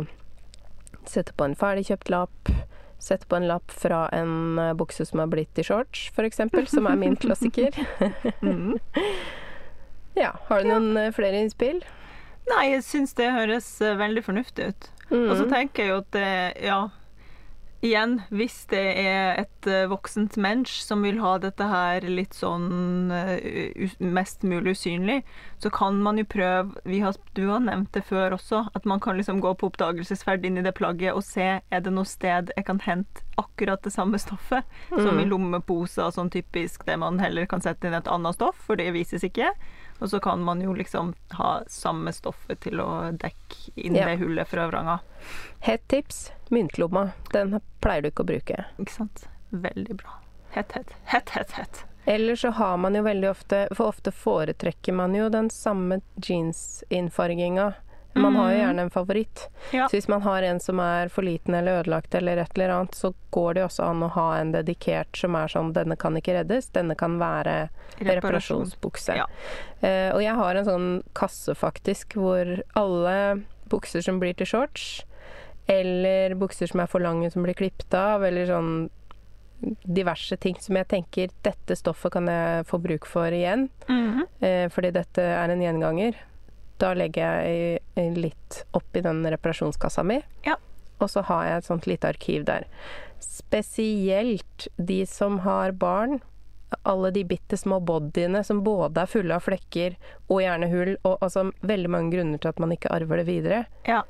sette på en ferdigkjøpt lapp, sette på en lapp fra en eh, bukse som har blitt i shorts, f.eks., som er min klassiker. Mm. Ja, har du noen eh, flere innspill? Nei, jeg syns det høres eh, veldig fornuftig ut. Og så Mm. tenker jeg jo at ja Igjen, hvis det er et eh, voksent mensch som vil ha dette her litt sånn eh, mest mulig usynlig, så kan man jo prøve vi har, Du har nevnt det før også, at man kan liksom gå på oppdagelsesferd inn i det plagget og se er det noe sted jeg kan hente akkurat det samme stoffet, som i Mm. lommeposer, sånn typisk det man heller kan sette inn et annet stoff, for det vises ikke. Og så kan man jo liksom ha samme stoffet til å dekke inn Ja. det hullet fra vranga. Hett tips myntlomma. Den pleier du ikke å bruke. Ikke sant? Veldig bra. Hett, hett. Hett, hett, hett. Eller så har man jo veldig ofte For ofte foretrekker man jo den samme jeansinnfarginga. Man har jo Mhm. gjerne en favoritt. Ja. Så hvis man har en som er for liten eller ødelagt eller et eller annet, så går det jo også an å ha en dedikert som er sånn denne kan ikke reddes, denne kan være reparasjonsbukse. Ja. Uh, og jeg har en sånn kasse faktisk hvor alle bukser som blir til shorts, eller bukser som er for lange som blir klippet av, eller sånn diverse ting som jeg tenker dette stoffet kan jeg få bruk for igjen, Mhm. eh, fordi dette er en gjenganger. Da legger jeg litt oppi den reparasjonskassa mi. Ja. Og så har jeg et sånt lite arkiv der. Spesielt de som har barn. Alle de bitte små bodyene som både er fulle av flekker og gjerne hull, og altså veldig mange grunner til at man ikke arver det videre. Ja.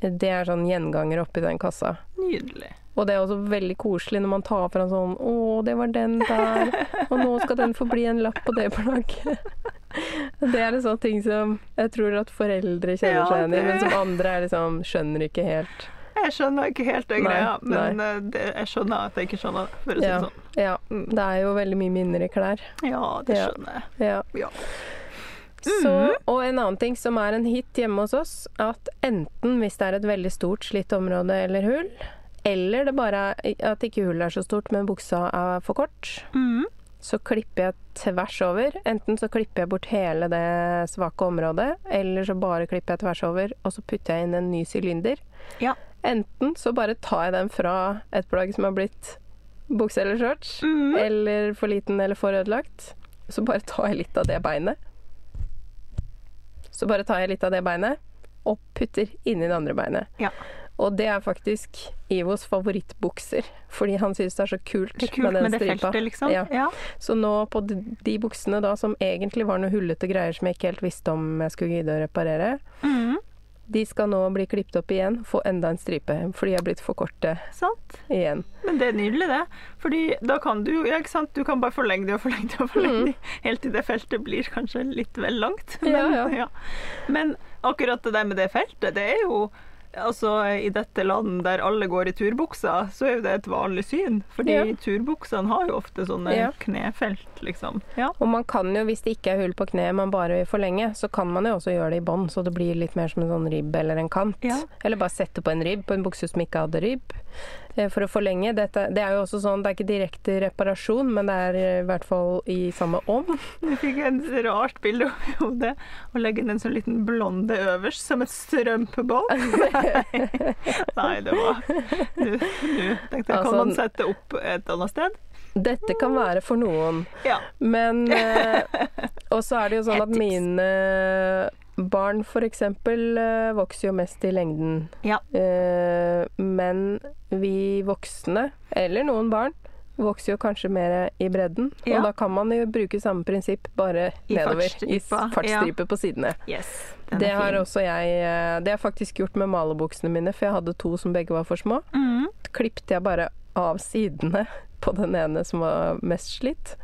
Det er sånn gjenganger oppi den kassa. Nydelig. Og det er også veldig koselig når man tar fra sånn Å, det var den der. Og nå skal den få bli en lapp på det plagget. Det er en sånn ting som jeg tror at foreldre kjenner seg igjen i, men som andre er liksom skjønner ikke helt. Jeg skjønner ikke helt den greia, men nei. eh, det, jeg skjønner at jeg ikke skjønner det, for å si Ja. sånn. Ja. Det er jo veldig mye minner i klær. Ja, det skjønner jeg. Ja. Ja. Så, og en annen ting som er en hit hjemme hos oss, at enten hvis det er et veldig stort slitt område eller hull, eller det bare at ikke hullet er så stort, men buksa er for kort, Mhm. Så klipper jeg tvers over. Enten så klipper jeg bort hele det svake området, eller så bare klipper jeg tvers over, og så putter jeg inn en ny sylinder. Ja. Enten så bare tar jeg den fra et plagg som har blitt bukse eller shorts, mm. eller for liten eller for ødelagt. Så bare tar jeg litt av det beinet. Så bare tar jeg litt av det beinet og putter inni det andre beinet. Ja. Og det er faktisk Ivos favorittbukser, fordi han synes det er så kult, Det er kult den med det stripa. feltet, liksom. Ja. Ja. Så nå på de, buksene da som egentlig var noe hullete greier som jeg ikke helt visste om jeg skulle gidde å reparere, mm. de skal nå bli klippet opp igjen, få enda en stripe, fordi de er blitt for korte Sant. igjen. Men det er nydelig, det. Fordi da kan du ja, ikke sant? Du kan bare forlenge det og forlenge det og forlenge det, helt til det feltet blir kanskje litt vel langt. Mm. Ja, ja. Men akkurat det der med det feltet, det er jo Altså, I dette land der alle går i turbukser, så er jo det et vanlig syn. Fordi Ja. turbuksene har jo ofte sånne Ja. knefelt, liksom. Ja. Og man kan jo, hvis det ikke er hull på kneet man bare vil forlenge, så kan man jo også gjøre det i bånd, så det blir litt mer som en sånn ribb eller en kant. Eller bare sette på en ribb på en bukse som ikke hadde ribb, for å forlenge. Dette, det er jo også sånn, det er ikke direkte reparasjon, men det er eh, i hvert fall i samme ånd. Du fikk et rart bilde over hodet. Å legge inn en sånn liten blonde øverst som et strømpebånd. Nei, det var Nå du tenkte Altså, kan man sette opp et annet sted? Dette kan være for noen, Ja. men eh, Og så er det jo sånn at mine barn eksempel eh, vokser jo mest i lengden. Ja. Eh, men vi voksne, eller noen barn, vokser jo kanskje mer i bredden. Ja. Og da kan man jo bruke samme prinsipp, bare I nedover. I fartsstripe ja. på sidene. Yes. Det har fin. også jeg eh, Det har faktisk gjort med malebuksene mine, for jeg hadde to som begge var for små. Mm. Klippte jeg bare av sidene på den ene som var mest slitt.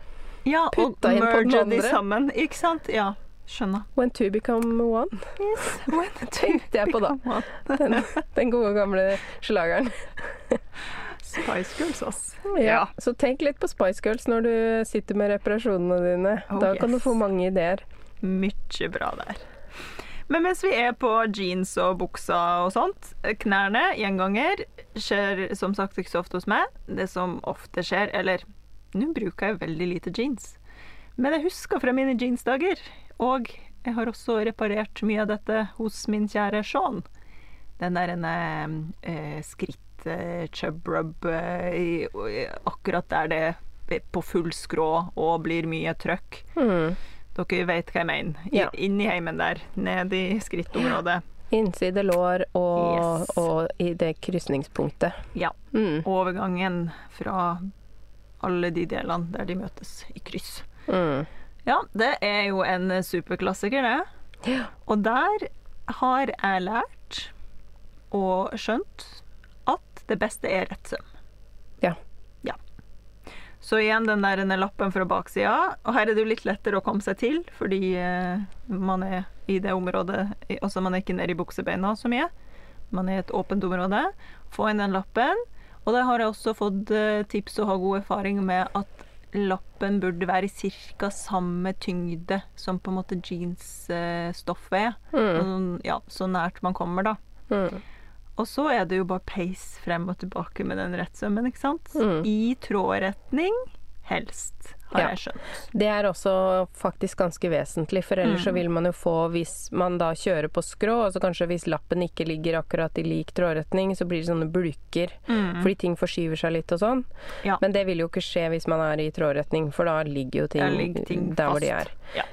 Ja, Putta og merge de sammen. Ikke sant? Ja, skjønner. When two become one. Yes. When Tenkte jeg på da. Den, den gode gamle slageren. Spice Girls, ass. Ja. Så tenk litt på Spice Girls når du sitter med reparasjonene dine. Oh, da kan du få mange ideer. Mye bra der. Men mens vi er på jeans og bukser og sånt, knærne, gjenganger, skjer som sagt ikke så ofte hos meg. Det som ofte skjer, eller nå bruker jeg veldig lite jeans, men jeg husker fra mine jeansdager, og jeg har også reparert mye av dette hos min kjære Sean. Den der en eh, skritt eh, chub rub eh, i- akkurat der det er på full skrå og blir mye trøkk. Mm. Dere vet hva jeg mener. I, Ja. i heimen der, ned i skrittområdet. Innside lår og, Yes. og i det krysningspunktet. Ja. Mm. Overgangen fra alle de delene der de møtes i kryss. Mm. Ja, det er jo en superklassiker, det. Ja. Og der har jeg lært og skjønt at det beste er rett søm. Ja. Ja. Så igjen den der lappen fra baksida. Og her er det jo litt lettere å komme seg til, fordi eh, man er i det området Altså man er ikke nede i buksebeina så mye. Man er i et åpent område. Få inn den lappen. Og der har jeg også fått eh, tips og har god erfaring med at lappen burde være i ca. samme tyngde som på en måte jeansstoffet er. Mm. Sånn, ja, så nært man kommer, da. Mm. Og så er det jo bare peis frem og tilbake med den rettsømmen, ikke sant? Mm. I trådretning, helst, har Ja. jeg skjønt. Det er også faktisk ganske vesentlig, for ellers så Mm. vil man jo få Hvis man da kjører på skrå, og så kanskje hvis lappen ikke ligger akkurat i lik trådretning, så blir det sånne bulker fordi ting forskyver seg litt og sånn. Ja. Men det vil jo ikke skje hvis man er i trådretning, for da ligger jo ting, ligger ting der hvor de er.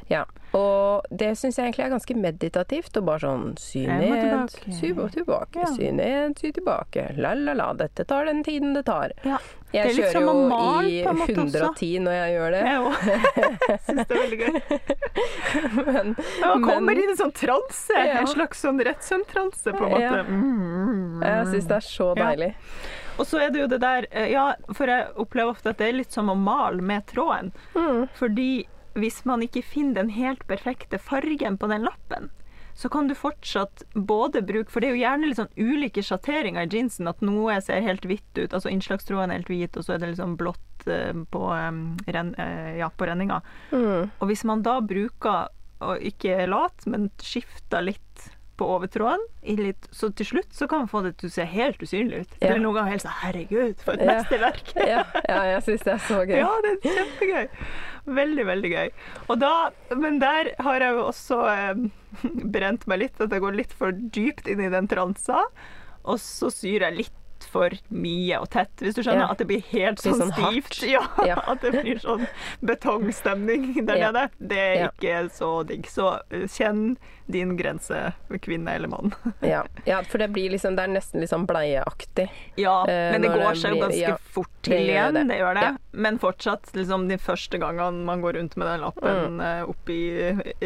Ja. Og det syns jeg egentlig er ganske meditativt, og bare sånn sy ned, sy tilbake, Ja. sy ned, sy tilbake, la la la, dette tar den tiden det tar. Ja. Jeg Det er kjører jo i på en måte, også. 110 når jeg gjør det. Jeg òg. Syns det er veldig gøy. Men, Man kommer men inn i en sånn transe. Ja. En slags sånn rettssøvntranse, på en Ja. måte. Mm. jeg syns det er så Ja. deilig. Og så er det jo det der eh, Ja, for jeg opplever ofte at det er litt som å male med tråden. Mm. Fordi hvis man ikke finner den helt perfekte fargen på den lappen, så kan du fortsatt både bruke For det er jo gjerne litt sånn ulike sjatteringer i jeansen. At noe ser helt hvitt ut, altså innslagstråden er helt hvit, og så er det liksom blått eh, på, ren, eh, ja, på renninga. Mm. Og hvis man da bruker, og ikke lat, men skifter litt på overtråden, i litt, så til slutt så kan man få det til å se helt usynlig ut. Det Ja. er noen ganger helt sånn Herregud, for et Ja. mesterverk! Ja, ja, jeg syns det er så gøy. Ja, det er kjempegøy. Veldig, veldig gøy. Og da, men der har jeg jo også eh, brent meg litt, at jeg går litt for dypt inn i den transa. Og så syr jeg litt for mye og tett, hvis du skjønner. Ja. At det blir helt sånn, sånn stivt. Ja, Ja. At det blir sånn betongstemning der nede. Det er ikke så digg. Så eh, kjenn din grense, kvinne eller mann. Ja, ja, for det blir liksom Det er nesten litt sånn bleieaktig. Ja, Eh, men det går seg jo ganske ja, fort til igjen. det. Det gjør det. Ja. Men fortsatt, liksom de første gangene man går rundt med den lappen Mm. eh, oppi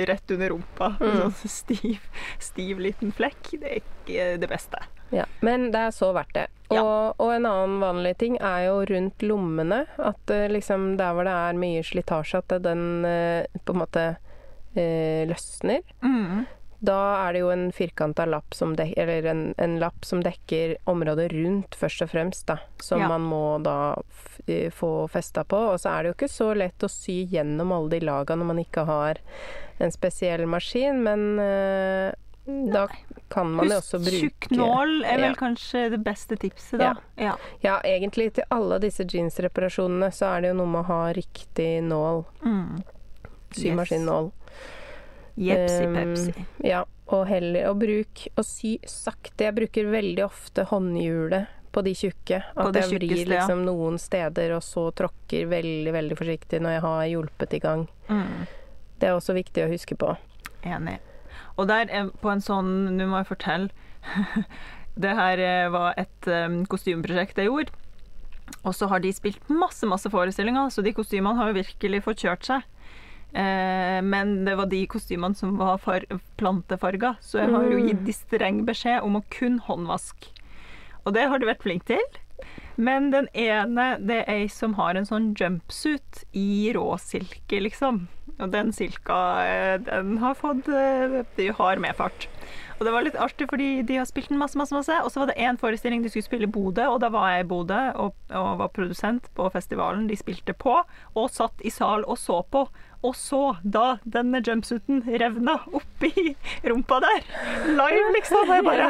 rett under rumpa, sånn stiv, stiv liten flekk, det er ikke det beste. Ja, men det er så verdt det. Ja. Og, og en annen vanlig ting er jo rundt lommene. At eh, liksom der hvor det er mye slitasje, at den på en måte eh, løsner. Mm. Da er det jo en firkanta lapp som dekker eller en, en lapp som dekker området rundt, først og fremst, da. Som Ja. man må da eh, få festa på. Og så er det jo ikke så lett å sy gjennom alle de laga når man ikke har en spesiell maskin, men eh, da kan man jo også bruke Tjukk nål er vel Ja. kanskje det beste tipset, da. Ja. Ja, egentlig til alle disse jeansreparasjonene så er det jo noe med å ha riktig nål. Mm. Symaskinnål. Jepsi Um, pepsi. Ja, og heller og bruk og sy sakte. Jeg bruker veldig ofte håndhjulet på de tjukke. At jeg vrir liksom noen steder, og så tråkker veldig, veldig forsiktig når jeg har hjulpet i gang. Mm. Det er også viktig å huske på. Enig. Og der er på en sånn Nå må jeg fortelle. det her eh, var et um, kostymeprosjekt jeg gjorde. Og så har de spilt masse, masse forestillinger, så de kostymene har jo virkelig fått kjørt seg. Eh, men det var de kostymene som var far plantefarga, så jeg har jo gitt de streng beskjed om å kun håndvaske. Og det har de vært flink til. Men den ene, det er ei som har en sånn jumpsuit i råsilke, liksom. Og den silka, eh, den har fått eh, De har medfart. Og det var litt artig, fordi de har spilt den masse, masse, masse. Og så var det én forestilling de skulle spille i Bodø, og da var jeg i Bodø og, og var produsent på festivalen de spilte på, og satt i sal og så på. Og så, da denne jumpsuiten revna oppi rumpa der, live, liksom, jeg bare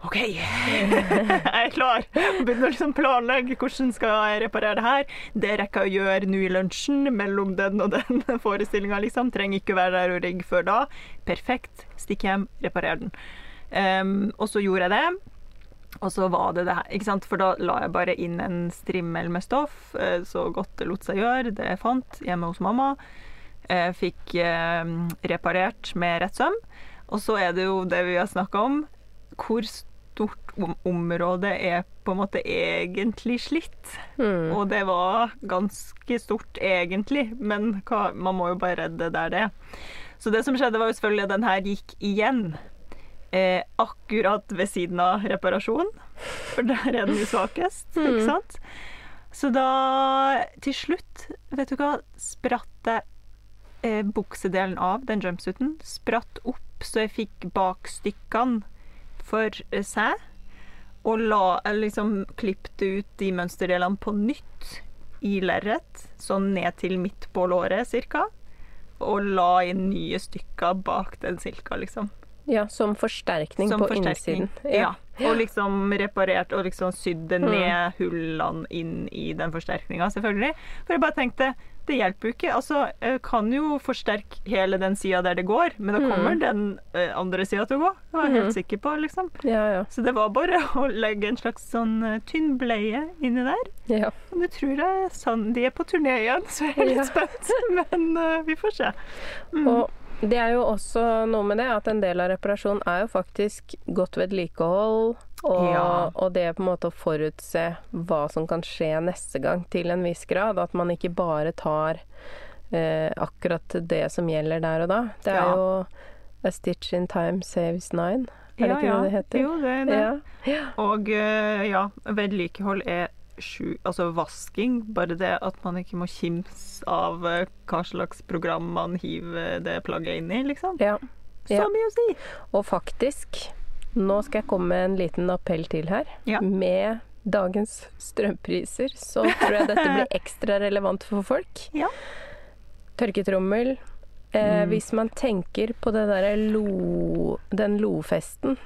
OK, jeg er klar. Begynner å liksom planlegge hvordan skal jeg reparere det her. Det rekker jeg å gjøre nå i lunsjen mellom den og den forestillinga, liksom. Trenger ikke være der og rigge før da. Perfekt. Stikk hjem, reparer den. Um, og så gjorde jeg det. Og så var det det her, ikke sant? for da la jeg bare inn en strimmel med stoff, eh, så godt det lot seg gjøre, det jeg fant hjemme hos mamma. Jeg fikk eh, reparert med rett søm. Og så er det jo det vi har snakka om, hvor stort om område er på en måte egentlig slitt. Mm. Og det var ganske stort egentlig, men man må jo bare redde der det er. Så det som skjedde, var jo selvfølgelig at den her gikk igjen. Eh, akkurat ved siden av reparasjon, for der er den jo svakest, ikke sant? Så da, til slutt, vet du hva, spratt jeg eh, buksedelen av den jumpsuiten. Spratt opp så jeg fikk bakstykkene for eh, seg. Og la, liksom klippte ut de mønsterdelene på nytt i lerret, sånn ned til midt på låret cirka. Og la inn nye stykker bak den silka, liksom. Ja, som forsterkning Som på forsterkning. innsiden. Ja. Og liksom reparert og liksom sydde Mm. ned hullene inn i den forsterkninga, selvfølgelig. For jeg bare tenkte, det hjelper jo ikke. Altså, jeg kan jo forsterke hele den sida der det går, men da kommer Mm. den eh, andre sida til å gå. Det var jeg helt sikker på, liksom. Ja, ja. Så det var bare å legge en slags sånn eh, tynn bleie inni der. ja. Og nå tror jeg sann. De er på turné igjen, så jeg er litt Ja. spent. Men uh, vi får se. Mm. Og det er jo også noe med det at en del av reparasjonen er jo faktisk godt vedlikehold. Og, Ja. og det på en måte å forutse hva som kan skje neste gang, til en viss grad. At man ikke bare tar eh, akkurat det som gjelder der og da. Det er Ja. jo A stitch in time saves nine. Er det ikke det det heter? Jo, det er det. Ja. Og eh, ja, vedlikehold er sju Altså vasking. Bare det at man ikke må kimse av eh, hva slags program man hiver det plagget inn i, liksom. ja. Så mye å si! Og faktisk, nå skal jeg komme med en liten appell til her. Ja. Med dagens strømpriser så tror jeg dette blir ekstra relevant for folk. Ja. Tørketrommel. Eh, Mm. Hvis man tenker på lo... Den lofesten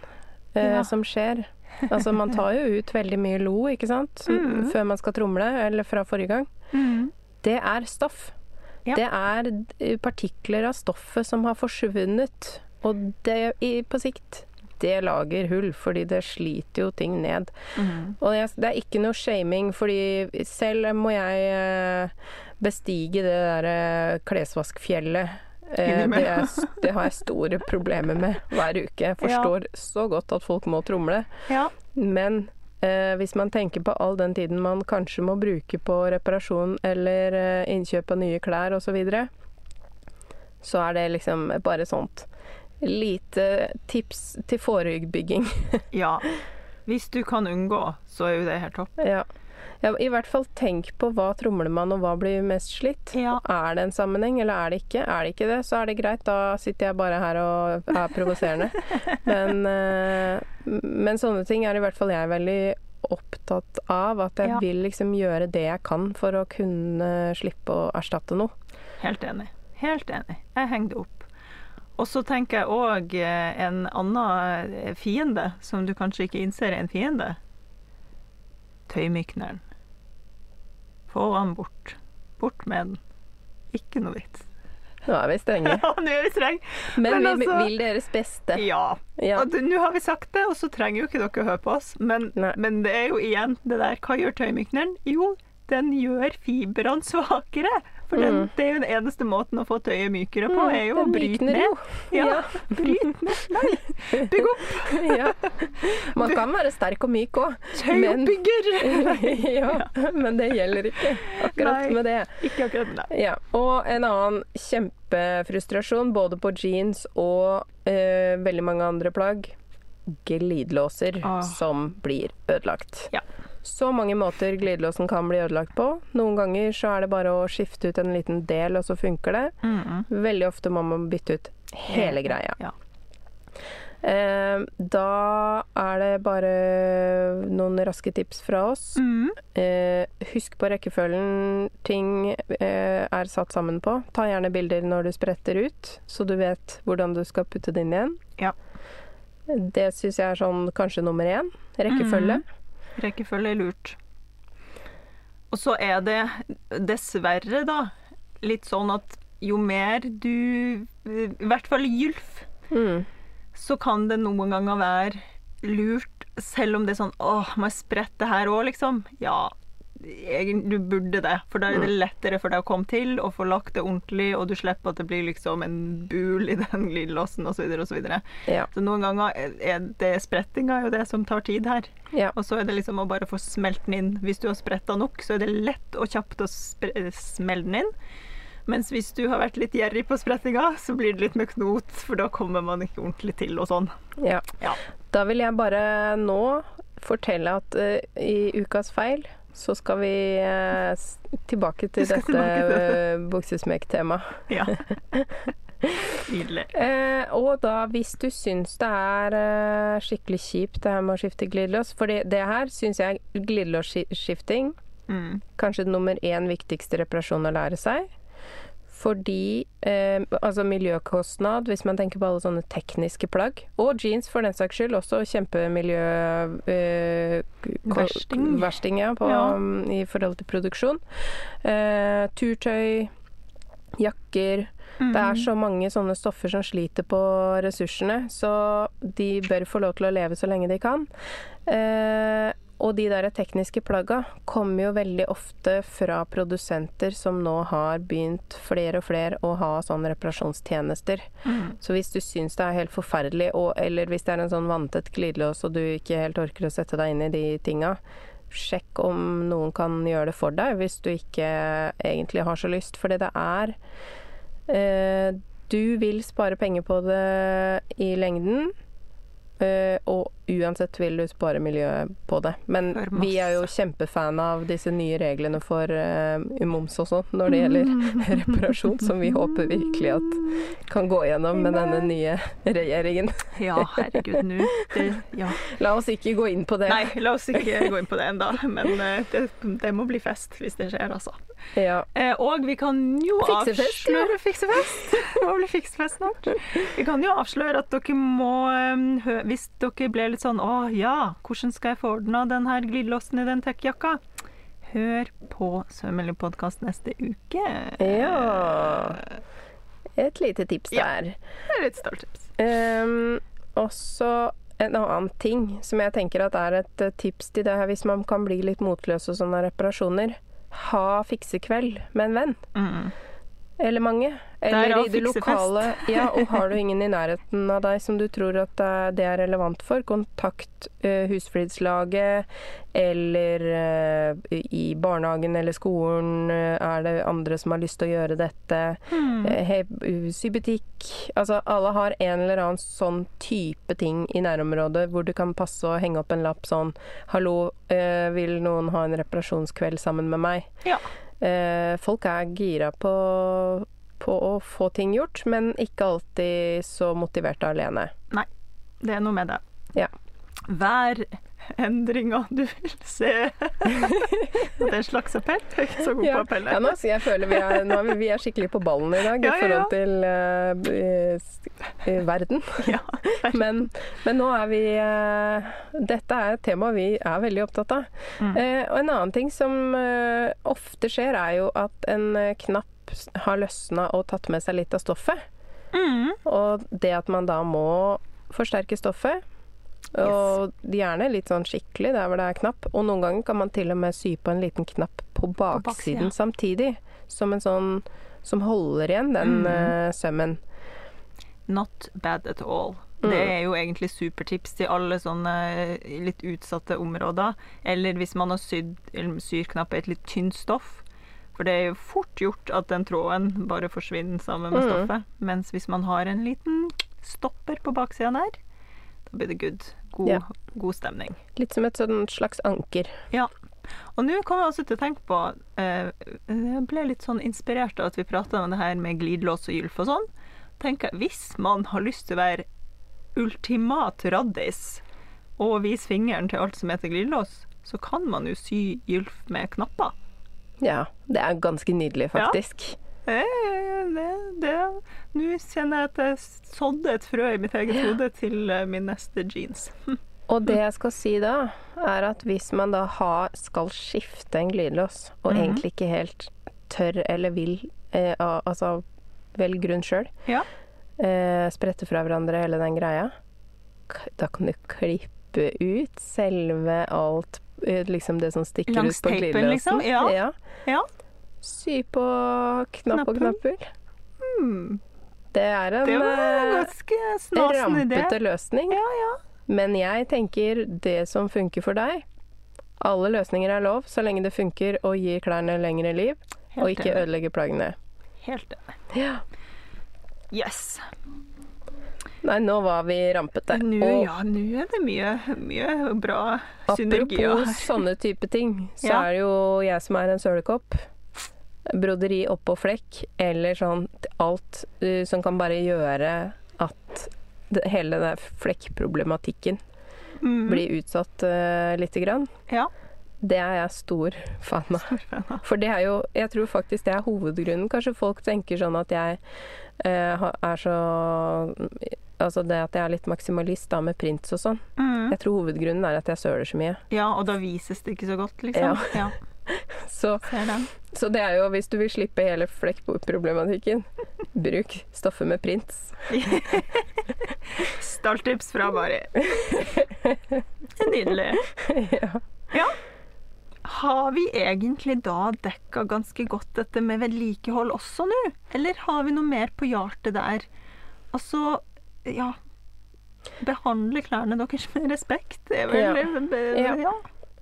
eh, Ja. som skjer. Altså, man tar jo ut veldig mye lo, ikke sant? Mm. Før man skal tromle, eller fra forrige gang. Det er stoff. Ja. Det er eh, partikler av stoffet som har forsvunnet. Og det i, på sikt det lager hull, fordi det sliter jo ting ned. Mm. Og jeg, det er ikke noe shaming, fordi selv må jeg eh, bestige det derre klesvaskfjellet. Eh, det, er, det har jeg store problemer med hver uke. Jeg forstår så godt at folk må tromle. Ja. Men eh, hvis man tenker på all den tiden man kanskje må bruke på reparasjon eller eh, innkjøp av nye klær osv., så, videre, så er det liksom bare sånt lite tips til forebygging. ja. Hvis du kan unngå, så er jo det helt topp. ja. Ja. I hvert fall tenk på hva tromler man, og hva blir mest slitt. Ja. Er det en sammenheng, eller er det ikke? Er det ikke det, så er det greit. Da sitter jeg bare her og er provoserende. men, eh, men sånne ting er i hvert fall jeg veldig opptatt av. At jeg Ja. vil liksom gjøre det jeg kan for å kunne slippe å erstatte noe. Helt enig. Helt enig. Jeg henger det opp. Og så tenker jeg òg en annen eh, fiende, som du kanskje ikke innser er en fiende. Tøymykneren. Få han bort. Bort med den. Ikke noe vits. Nå er vi strenge. Ja, nå er vi strenge. Men, Men vi altså- vil deres beste. Ja. Ja. Nå har vi sagt det, og så trenger jo ikke dere å høre på oss. Men, men det er jo igjen det der Hva gjør tøymykneren? Jo, den gjør fibrene svakere. For det, Mm. det er jo den eneste måten å få tøyet mykere på, Mm, er jo å bryte ned. jo. Ja, Ja. bryt ned. Nei, bygg opp. ja. Man kan være sterk og myk òg. Men- Tøyoppbygger. ja, men det gjelder ikke akkurat Nei. med det. Ikke akkurat med det. Ja, og en annen kjempefrustrasjon både på jeans og øh, veldig mange andre plagg. Glidelåser Ah. som blir ødelagt. Ja. Så mange måter glidelåsen kan bli ødelagt på. Noen ganger så er det bare å skifte ut en liten del, og så funker det. Veldig ofte må man bytte ut hele greia. Ja. Eh, da er det bare noen raske tips fra oss. Mm. Eh, husk på rekkefølgen ting eh, er satt sammen på. Ta gjerne bilder når du spretter ut, så du vet hvordan du skal putte det inn igjen. Ja. Det syns jeg er sånn kanskje nummer én. Rekkefølge. Rekkefølge er lurt. Og så er det dessverre, da, litt sånn at jo mer du I hvert fall gylf, Mm. så kan det noen ganger være lurt, selv om det er sånn Åh, må jeg sprette her òg, liksom? Ja, du burde det. For da er det lettere for deg å komme til og få lagt det ordentlig, og du slipper at det blir liksom en bul i den glidelåsen osv. osv. Så, Ja. så noen ganger er- det sprettinga er jo det som tar tid her. ja. Og så er det liksom å bare få smelt den inn. Hvis du har spretta nok, så er det lett og kjapt å smelle den inn. Mens hvis du har vært litt gjerrig på sprettinga, så blir det litt med knot, for da kommer man ikke ordentlig til og sånn. ja. Ja. Da vil jeg bare nå fortelle at uh, i Ukas feil så skal vi eh, tilbake til dette tilbake til uh, buksesmekktemaet. Ja. Nydelig. Eh, og da, hvis du syns det er eh, skikkelig kjipt det her med å skifte glidelås For det her syns jeg glidelåsskifting Mm. kanskje nummer én viktigste reparasjon å lære seg. Fordi eh, Altså miljøkostnad, hvis man tenker på alle sånne tekniske plagg. Og jeans, for den saks skyld. Også kjempemiljø... Eh, Versting. Ja, på, Ja. mm, i forhold til produksjon. Eh, turtøy, jakker. Det er så mange sånne stoffer som sliter på ressursene, så de bør få lov til å leve så lenge de kan. Eh, og de der tekniske plagga kommer jo veldig ofte fra produsenter som nå har begynt flere og flere å ha sånne reparasjonstjenester. Mm. Så hvis du syns det er helt forferdelig, og, eller hvis det er en sånn vanntett glidelås og du ikke helt orker å sette deg inn i de tinga, sjekk om noen kan gjøre det for deg hvis du ikke egentlig har så lyst. Fordi det er eh, Du vil spare penger på det i lengden. Eh, og uansett vil du spare miljøet på det. Men vi er jo kjempefan av disse nye reglene for uh, moms og sånn når det gjelder reparasjon, som vi håper virkelig at kan gå gjennom med denne nye regjeringen. Ja, herregud, nå det, ja. La oss ikke gå inn på det. Nei, la oss ikke gå inn på det ennå, men uh, det, det må bli fest hvis det skjer, altså. Ja. Uh, og vi kan jo Fiksefest, ja. fest. Fiksefest! Det må bli fiksefest snart. Vi kan jo avsløre at dere må eh, Hvis dere ble litt sånn Å ja, hvordan skal jeg få ordna den her glidelåsen i den tekkjakka? Hør på Søvnmelding-podkast neste uke. Ja. Et lite tips der. Ja, er stort tips. Um, også en annen ting som jeg tenker at er et eh, tips til det her hvis man kan bli litt motløs og sånne reparasjoner. Ha fiksekveld med en venn. Mm. Eller mange. Eller i det lokale. Ja, og har du ingen i nærheten av deg som du tror at det er relevant for, kontakt eh, Husflidslaget eller eh, i barnehagen eller skolen eh, er det andre som har lyst til å gjøre dette. Hmm. Sybutikk Altså alle har en eller annen sånn type ting i nærområdet hvor det kan passe å henge opp en lapp sånn Hallo, vil noen ha en reparasjonskveld sammen med meg? Ja. Eh, folk er gira på, på å få ting gjort, men ikke alltid så motiverte alene. Nei, Det er noe med det. Ja. Værendringer du vil se. det er en slags appell. Jeg er ikke så god på appeller. ja nå, så jeg føler vi er, nå er vi, vi er skikkelig på ballen i dag Ja, ja, i forhold til uh, i, i verden. Ja. Men, men nå er vi uh, Dette er et tema vi er veldig opptatt av. Mm. Uh, og en annen ting som eh, ofte skjer, er jo at en knapp har løsna og tatt med seg litt av stoffet. Mm. Og det at man da må forsterke stoffet. Og gjerne litt sånn skikkelig der hvor det er knapp. Og noen ganger kan man til og med sy på en liten knapp på baksiden baksida. samtidig. Som en sånn som holder igjen den Mm. uh, sømmen. Not bad at all. Mm. Det er jo egentlig supertips til alle sånne litt utsatte områder. Eller hvis man har sydd syrknapp i et litt tynt stoff. For det er jo fort gjort at den tråden bare forsvinner sammen med Mm. stoffet. Mens hvis man har en liten stopper på baksida der, da blir det good. God, Ja. god stemning. Litt som et sånn slags anker. Ja. Og nå kom jeg også til å tenke på eh, Jeg ble litt sånn inspirert av at vi prata om det her med glidelås og gylf og sånn. Tenker Hvis man har lyst til å være ultimat raddis og vise fingeren til alt som heter glidelås, så kan man jo sy gylf med knapper. Ja, det er ganske nydelig, faktisk. Det, Nå kjenner jeg at jeg sådde et frø i mitt eget hode til eh, min neste jeans. Og det jeg skal si da, er at hvis man da har, skal skifte en glidelås, og Mhm. egentlig ikke helt tør eller vil, eh, al- altså velg grunn sjøl, Ja. eh, sprette fra hverandre hele den greia, da kan du klippe ut selve alt, eh, liksom det som stikker Langs ut på glidelåsen. liksom? Ja. Ja. Sy på knapp og knapper. Hmm, Det er en det var en eh, rampete løsning. Ja, ja. Men jeg tenker det som funker for deg. Alle løsninger er lov, så lenge det funker og gir klærne lengre liv, og ikke ødelegger plaggene. Helt enig. Ja. Yes. Nei, nå var vi rampete. Nå, og ja, nå er det mye, mye bra synergier. apropos sånne type ting, så er det jo jeg som er en sølekopp. Broderi oppå flekk, eller sånn alt uh, som kan bare gjøre at det, hele den flekkproblematikken Mm. blir utsatt uh, lite grann. Ja. Det er jeg stor fan av. Stor fan av. For det er jo Jeg tror faktisk det er hovedgrunnen. Kanskje folk tenker sånn at jeg uh, er så Altså det at jeg er litt maksimalist da med prints og sånn. Mm. Jeg tror hovedgrunnen er at jeg søler så mye. Ja, og da vises det ikke så godt, liksom. Ja. Så, så det er jo hvis du vil slippe hele flekkproblematikken, bruk stoffet med prints. Stalltips fra Mari. Nydelig. ja. Har vi egentlig da dekka ganske godt dette med vedlikehold også nå? Eller har vi noe mer på hjertet der? Altså, ja Behandle klærne deres med respekt. Det er vel Ja. Ja.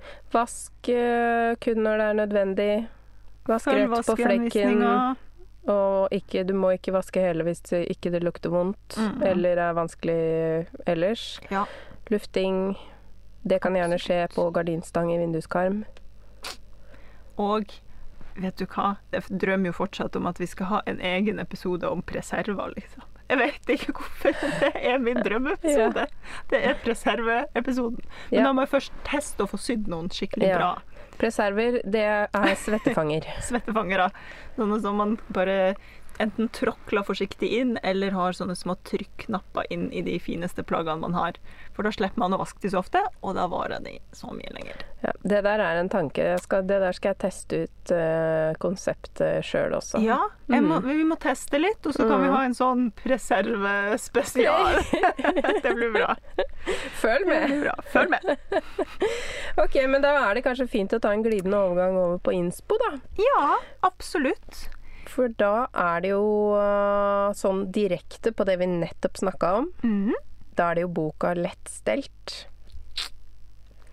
Ja. Vask uh, kun når det er nødvendig. Vask rett på flekken. Og ikke, du må ikke vaske hele hvis det ikke det lukter vondt Mm. eller er vanskelig ellers. Ja. Lufting. Det kan gjerne skje på gardinstang i vinduskarm. Og vet du hva? Jeg drømmer jo fortsatt om at vi skal ha en egen episode om preserver, liksom. Jeg vet ikke hvorfor, det er min drømmeepisode. Det er preserveepisoden. Men da må jeg først teste å få sydd noen skikkelig bra Preserver, det er svettefanger. svettefangere. Sånne som man bare enten tråkla forsiktig inn, eller har sånne små trykknapper inn i de fineste plaggene man har. For da slipper man å vaske de så ofte, og da varer de så mye lenger. Ja, det der er en tanke. Skal, det der skal jeg teste ut uh, konseptet sjøl også. Ja, må, vi må teste litt, og så kan vi ha en sånn preservespesial. det blir bra. Følg med! bra. Følg med. Ok, men da er det kanskje fint å ta en glidende overgang over på innspo, da. Ja, absolutt. For da er det jo uh, sånn direkte på det vi nettopp snakka om. Mhm. Da er det jo boka 'Lettstelt'.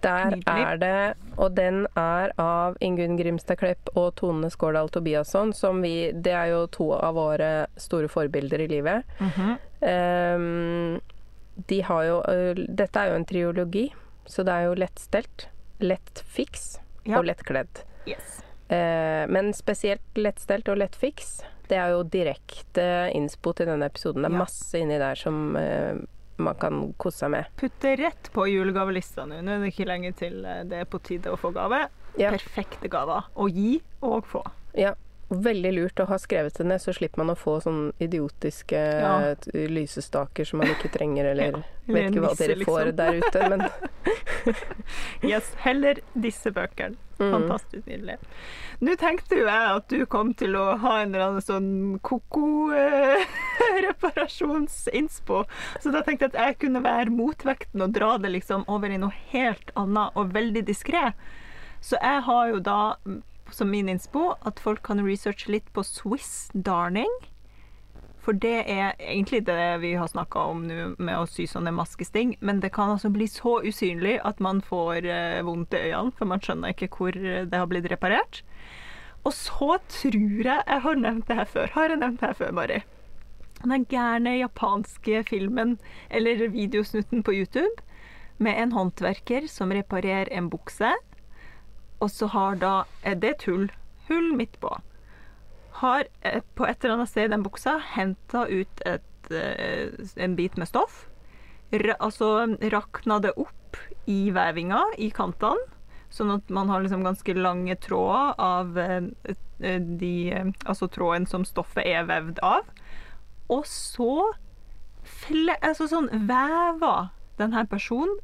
Der Nydelig. er det, og den er av Ingunn Grimstad Klepp og Tone Skårdal Tobiasson, som vi Det er jo to av våre store forbilder i livet. Mm -hmm. um, de har jo øh, Dette er jo en triologi, så det er jo lettstelt, lettfiks Ja. og lettkledd. Yes. Eh, men spesielt lettstelt og lettfiks, det er jo direkte innspo til denne episoden. Det er masse inni der som eh, man kan kose seg med. Putte rett på julegavelista nå. Nå er det ikke lenge til eh, det er på tide å få gave. Ja. Perfekte gaver å gi og få. Ja, veldig lurt å ha skrevet det ned, så slipper man å få sånne idiotiske Ja. lysestaker som man ikke trenger, eller Ja, vet ikke hva nisse, dere får liksom. der ute, men Yes, heller disse bøkene. Mm. Fantastisk nydelig. Nå tenkte jo jeg at du kom til å ha en eller annen sånn koko-reparasjonsinnspo, så da tenkte jeg at jeg kunne være motvekten og dra det liksom over i noe helt annet og veldig diskré. Så jeg har jo da som min innspo at folk kan researche litt på Swiss darning. For det er egentlig det vi har snakka om nå med å sy sånne maskesting. Men det kan altså bli så usynlig at man får eh, vondt i øynene, for man skjønner ikke hvor eh, det har blitt reparert. Og så tror jeg jeg har nevnt det her før. Har jeg nevnt det her før, Mari? Den gærne japanske filmen eller videosnutten på YouTube med en håndverker som reparerer en bukse, og så har da eh, Det er tull. Hull midt på har eh, på et eller annet sted i den buksa henta ut et, eh, en bit med stoff. Altså rakna det opp i vevinga, i kantene. Sånn at man har liksom ganske lange tråder av de Altså tråden som stoffet er vevd av. Og så fle, altså sånn vever denne personen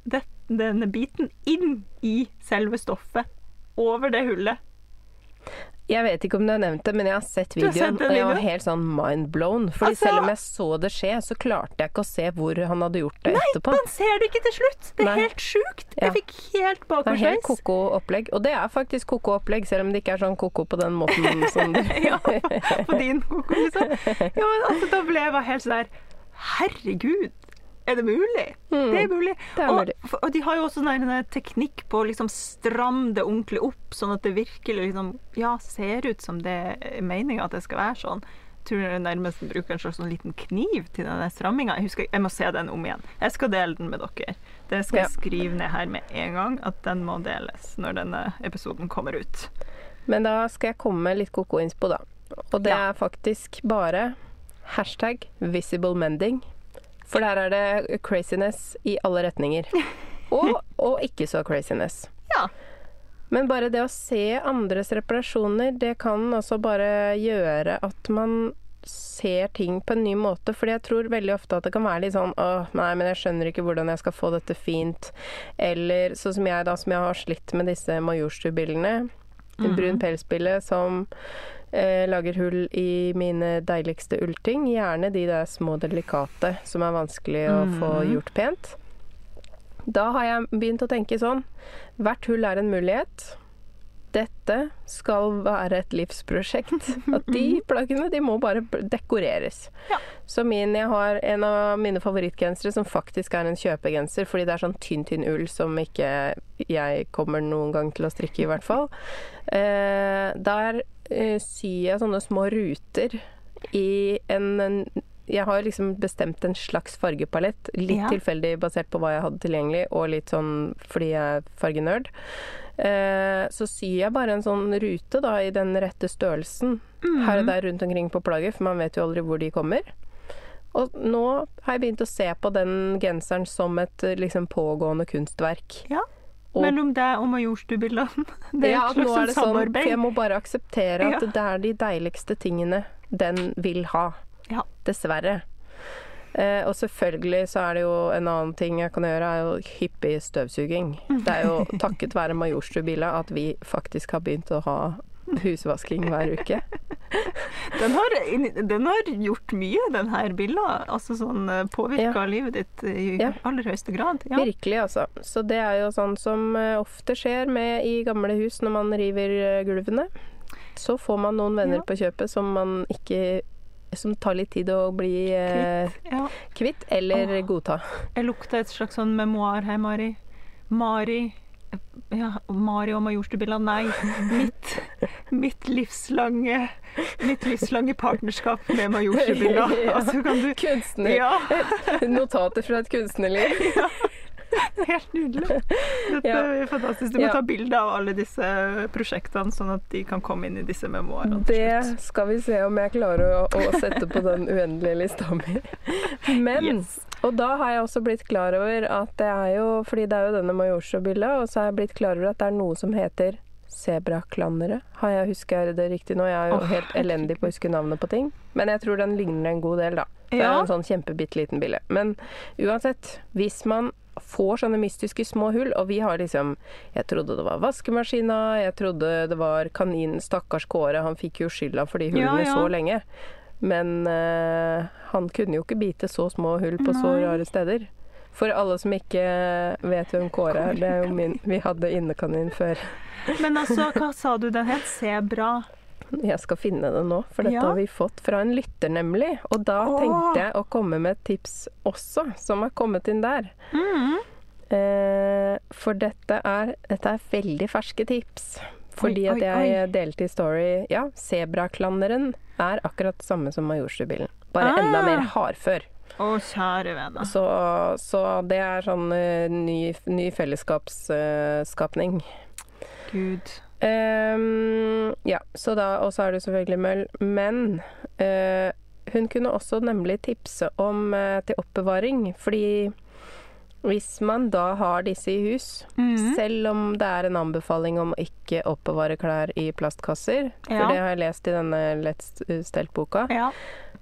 denne biten inn i selve stoffet. Over det hullet. Jeg vet ikke om du har nevnt det, men jeg har sett har videoen, sett videoen? og jeg var helt sånn mindblown. Fordi Altså- selv om jeg så det skje, så klarte jeg ikke å se hvor han hadde gjort det etterpå. Nei, Man ser det ikke til slutt! Det er Nei. helt sjukt! Ja. Jeg fikk helt Det er helt bakoversveis. ko-ko opplegg. Og det er faktisk ko-ko opplegg, selv om det ikke er sånn ko-ko på den måten som du ja, på din koko, liksom. Ja, men altså, da ble jeg bare helt sånn der Herregud! Er det mulig? Det er mulig. det er mulig. Og, og de har jo også sånn en teknikk på å liksom stramme det ordentlig opp, sånn at det virkelig liksom, ja, ser ut som det er meninga at det skal være sånn. Jeg tror jeg nærmest bruker en slags sånn liten kniv til denne stramminga. Jeg, jeg må se den om igjen. Jeg skal dele den med dere. Det skal jeg skrive ned her med en gang, at den må deles når denne episoden kommer ut. Men da skal jeg komme med litt ko-ko-innspo, da. Og det Ja. er faktisk bare hashtag visible mending. For der er det craziness i alle retninger. Og, og ikke så craziness. Ja. Men bare det å se andres reparasjoner, det kan også bare gjøre at man ser ting på en ny måte. Fordi jeg tror veldig ofte at det kan være litt sånn Åh, nei, men jeg skjønner ikke hvordan jeg skal få dette fint. Eller sånn som jeg, da, som jeg har slitt med disse Majorstua-billene. En brun pelsbille som eh, lager hull i mine deiligste ullting. Gjerne de der små delikate som er vanskelig å få gjort pent. Da har jeg begynt å tenke sånn Hvert hull er en mulighet. Dette skal være et livsprosjekt. At de plaggene de må bare dekoreres. Ja. Så min, jeg har en av mine favorittgensere som faktisk er en kjøpegenser, fordi det er sånn tynn, tynn ull som ikke jeg kommer noen gang til å strikke, i hvert fall. Eh, der syr jeg sånne små ruter i en, en Jeg har liksom bestemt en slags fargepalett, litt Ja. tilfeldig basert på hva jeg hadde tilgjengelig, og litt sånn fordi jeg er fargenerd. Eh, så syr jeg bare en sånn rute da, i den rette størrelsen her og der rundt omkring på plagget, for man vet jo aldri hvor de kommer. Og nå har jeg begynt å se på den genseren som et eh, liksom pågående kunstverk. Ja. Og- Mellom deg og Majorstubildene. Det er ja, et nå slags er det sånn, for jeg må bare akseptere at Ja. det er de deiligste tingene den vil ha. Ja. Dessverre. Eh, og selvfølgelig så er det jo en annen ting jeg kan gjøre, er jo hyppig støvsuging. Det er jo takket være Majorstubila at vi faktisk har begynt å ha husvasking hver uke. Den har, den har gjort mye, den her billa. Altså sånn påvirka Ja. livet ditt i Ja. aller høyeste grad. Ja. Virkelig, altså. Så det er jo sånn som eh, ofte skjer med i gamle hus når man river eh, gulvene. Så får man noen venner på kjøpet som man ikke Som tar litt tid å bli eh, Ja. kvitt eller Åh. godta. Jeg lukter et slags sånn memoar her, Mari. Mari ja, Mario Majorstubilla, nei. Mitt, mitt livslange Mitt livslange partnerskap med Majorstubilla. Altså, kan du Kunstner. Ja, Notater fra et kunstnerliv. helt nydelig. Dette Ja. er fantastisk. Du må Ja. ta bilde av alle disse prosjektene, sånn at de kan komme inn i disse memoarene. Det skal vi se om jeg klarer å, å sette på den uendelige lista mi. Men Yes. Og da har jeg også blitt klar over at det er jo Fordi det er jo denne Majorstua-bildet, og så har jeg blitt klar over at det er noe som heter sebraklandere. Har jeg Husker det riktig nå? Jeg er jo oh, helt elendig på å huske navnet på ting. Men jeg tror den ligner en god del, da. Det er en sånn kjempebitte liten bille. Men uansett, hvis man får sånne mystiske små hull, og vi har liksom Jeg trodde det var vaskemaskina, jeg trodde det var kaninen, stakkars Kåre, han fikk jo skylda for de hullene Ja, ja. så lenge. Men uh, han kunne jo ikke bite så små hull på så rare steder. For alle som ikke vet hvem Kåre er, det er jo min Vi hadde innekanin før. Men altså, hva sa du den het? Sebra? Jeg skal finne det nå, for dette Ja. har vi fått fra en lytter, nemlig. Og da Åh. tenkte jeg å komme med et tips også, som har kommet inn der. Mm. Eh, for dette er, dette er veldig ferske tips. Fordi Oi, at jeg delte i Story Ja, sebraklanderen er akkurat det samme som Majorstubilen. Bare Ah. enda mer hardfør. Å, kjære vene. Så, så det er sånn uh, ny, ny fellesskapsskapning. Gud. Um, ja, så da Og så er det selvfølgelig møll. Men uh, hun kunne også nemlig tipse om eh, til oppbevaring. Fordi hvis man da har disse i hus, Mhm. selv om det er en anbefaling om å ikke oppbevare klær i plastkasser, for det har jeg lest i denne lettstelt-boka, Ja.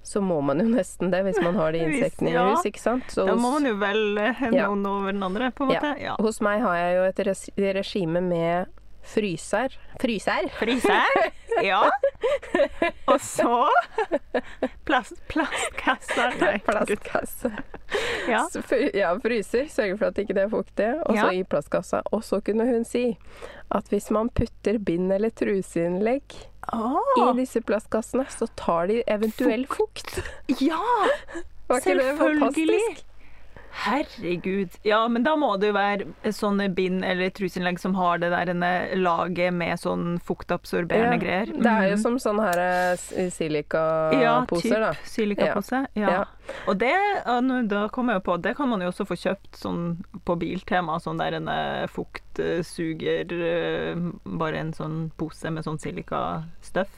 så må man jo nesten det hvis man har de insektene ja. i hus, ikke sant? Så Da må man jo vel Ja. noen over den andre, på en måte. Ja. Hos meg har jeg jo et regime med fryser. Fryser? Fryser. Ja. Og så plast, plastkasser. Nei, gud. Plastkasse. Ja. Ja, fryser. Sørger for at ikke det er fuktig. Og så Ja. i plastkassa. Og så kunne hun si at hvis man putter bind eller truseinnlegg Å, i disse plastkassene, så tar de eventuell fukt. ja! Var ikke det Selvfølgelig. fantastisk? Herregud. Ja, men da må det jo være sånne bind eller truseinnlegg som har det der laget med sånn fuktabsorberende greier. Det er jo Mhm. som sånne her silikaposer, s- ja, silikaposer, da. typ silikapose. Ja. Ja. Og det, da kommer jeg jo på, det kan man jo også få kjøpt sånn på Biltema, sånn der en eh, fuktsuger, eh, bare en sånn pose med sånn silikastøff.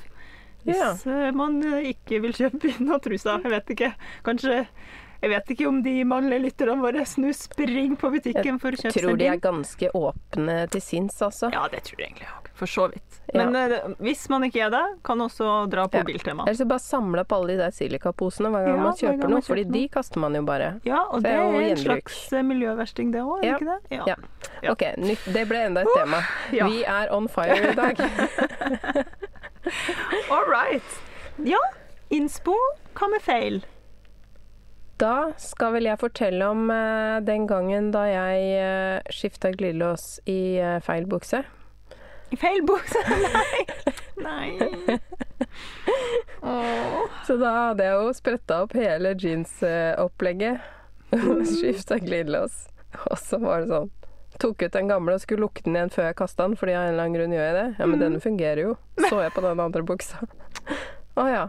Hvis eh, man eh, ikke vil kjøpe bind og truser, jeg vet ikke. Kanskje jeg vet ikke om de mannlige lytterne våre nå springer på butikken for å kjøpe Jeg Tror de er ganske åpne til sinns, altså. Ja, det tror jeg egentlig òg. For så vidt. Men ja. hvis man ikke er det, kan også dra på Ja. Biltema. Eller så bare samle opp alle de der silikaposene hver gang Ja, man kjøper gang man noe, fordi de kaster man jo bare. Ja, og Det det er en gjenbruk. slags eh, miljøversting, det òg, er det Ja. ikke det? Ja. Ok, nytt, det ble enda et tema. ja. Vi er on fire i dag. All right. Ja, innspo. Hva med feil? Da skal vel jeg fortelle om eh, den gangen da jeg uh, skifta glidelås i eh, feil bukse. I feil bukse? Nei. Nei. Åh. Så da hadde jeg jo spretta opp hele jeansopplegget og skifta glidelås. Og så var det sånn Tok ut den gamle og skulle lukke den igjen før jeg kasta den, fordi av en eller annen grunn gjør jeg det. Ja, men denne fungerer jo. Så jeg på den andre buksa. Å ja.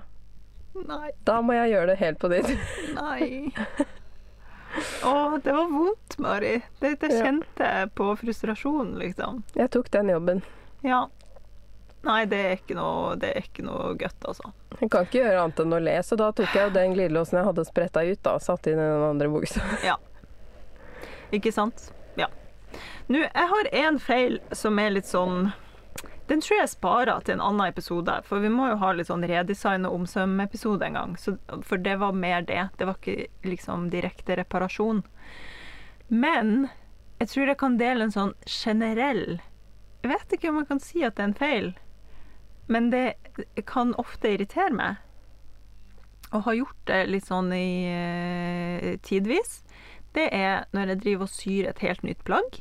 Nei. Da må jeg gjøre det helt på nytt. Nei. Å, det var vondt, Mari. Det, det kjente jeg på frustrasjonen, liksom. Jeg tok den jobben. Ja. Nei, det er ikke noe, det er ikke noe godt, altså. Jeg kan ikke gjøre annet enn å le, så da tok jeg jo den glidelåsen jeg hadde spretta ut, da, og satte inn i den andre buksa. Ja. Ikke sant? Ja. Nå, jeg har en feil som er litt sånn Den tror jeg sparer til en annen episode, for vi må jo ha litt sånn redesign og omsøm-episode en gang. Så, for det var mer det. Det var ikke liksom direkte reparasjon. Men jeg tror jeg kan dele en sånn generell Jeg vet ikke om jeg kan si at det er en feil, men det kan ofte irritere meg. Og har gjort det litt sånn i eh, tidvis det er når jeg driver og syr et helt nytt plagg.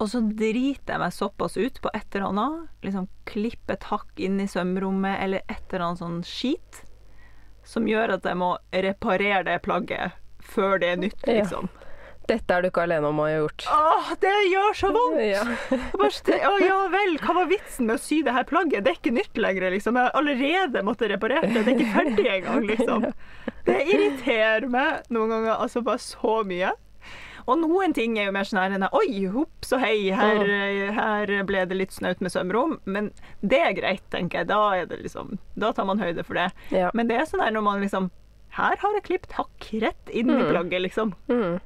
Og så driter jeg meg såpass ut på et eller annet. Liksom klippe et hakk inn i sømrommet eller et eller annet sånn skit. Som gjør at jeg må reparere det plagget før det er nytt, Ja. liksom. Dette er du ikke alene om å ha gjort. Åh, det gjør så vondt! Ja. Bare, Å ja vel, hva var vitsen med å sy det her plagget? Det er ikke nytt lenger, liksom. Jeg har allerede måttet reparere det. Det er ikke ferdig engang, liksom. Det irriterer meg noen ganger altså bare så mye. Og noen ting er jo mer sånn her Oi, hopp så hei, her, her ble det litt snaut med sømrom. Men det er greit, tenker jeg. Da, det liksom, da tar man høyde for det. Ja. Men det er sånn her når man liksom Her har jeg klippet hakk rett inn i plagget, liksom. Mm.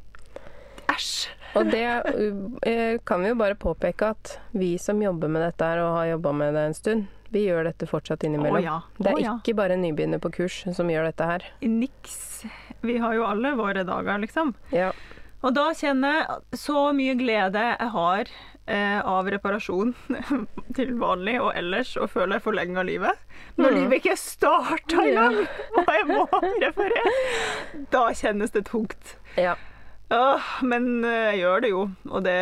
Æsj. Og det uh, kan vi jo bare påpeke at vi som jobber med dette her, og har jobba med det en stund, vi gjør dette fortsatt innimellom. Å ja. Det er Å ja. ikke bare nybegynner på kurs som gjør dette her. Niks. Vi har jo alle våre dager, liksom. Ja. Og da kjenner jeg så mye glede jeg har eh, av reparasjon til vanlig og ellers, og føler jeg forlenger livet. Når Mm. livet ikke starta engang, og jeg må reparere, da kjennes det tungt. ja. Åh, men eh, jeg gjør det jo, og det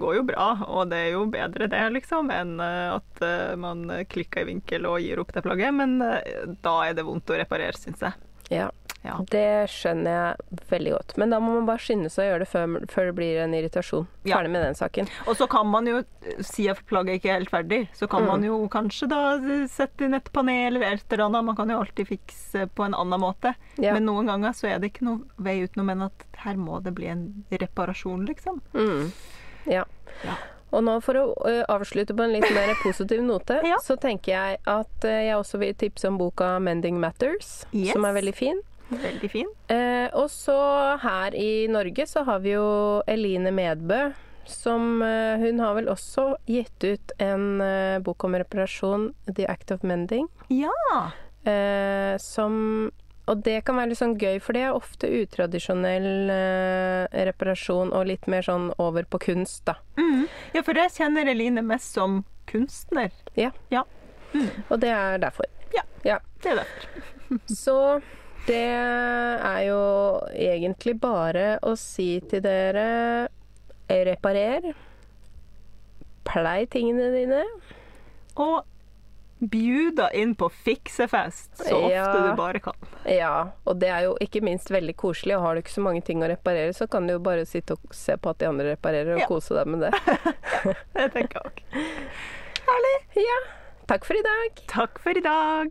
går jo bra. Og det er jo bedre det, liksom, enn eh, at eh, man klikker i vinkel og gir opp det plagget. Men da er det vondt å reparere, syns jeg. ja. Ja. Det skjønner jeg veldig godt. Men da må man bare skynde seg å gjøre det før, før det blir en irritasjon. Ja. Ferdig med den saken. Og så kan man jo, siden plagget ikke er helt ferdig, så kan Mm. man jo kanskje da sette inn et panel eller et eller annet. Man kan jo alltid fikse på en annen måte. Ja. Men noen ganger så er det ikke noe vei utenom enn at her må det bli en reparasjon, liksom. Mm. Ja. Ja. Og nå for å avslutte på en litt mer positiv note, Ja. så tenker jeg at jeg også vil tipse om boka 'Mending Matters', Yes. som er veldig fin. Veldig fin. Eh, og så her i Norge så har vi jo Eline Medbø, som eh, Hun har vel også gitt ut en eh, bok om reparasjon, 'The Act of Mending'. Ja. Eh, som Og det kan være litt sånn gøy, for det er ofte utradisjonell eh, reparasjon og litt mer sånn over på kunst, da. Mm. ja, for jeg kjenner Eline mest som kunstner. Ja. Ja. Og det er derfor. Ja. ja. Det er derfor. Så det er jo egentlig bare å si til dere reparer. Plei tingene dine. Og bjuda inn på fiksefest så ofte Ja. du bare kan. Ja, og det er jo ikke minst veldig koselig. Og har du ikke så mange ting å reparere, så kan du jo bare sitte og se på at de andre reparerer, og Ja. kose deg med det. Det tenker jeg òg. Herlig. Ja. Takk for i dag. Takk for i dag.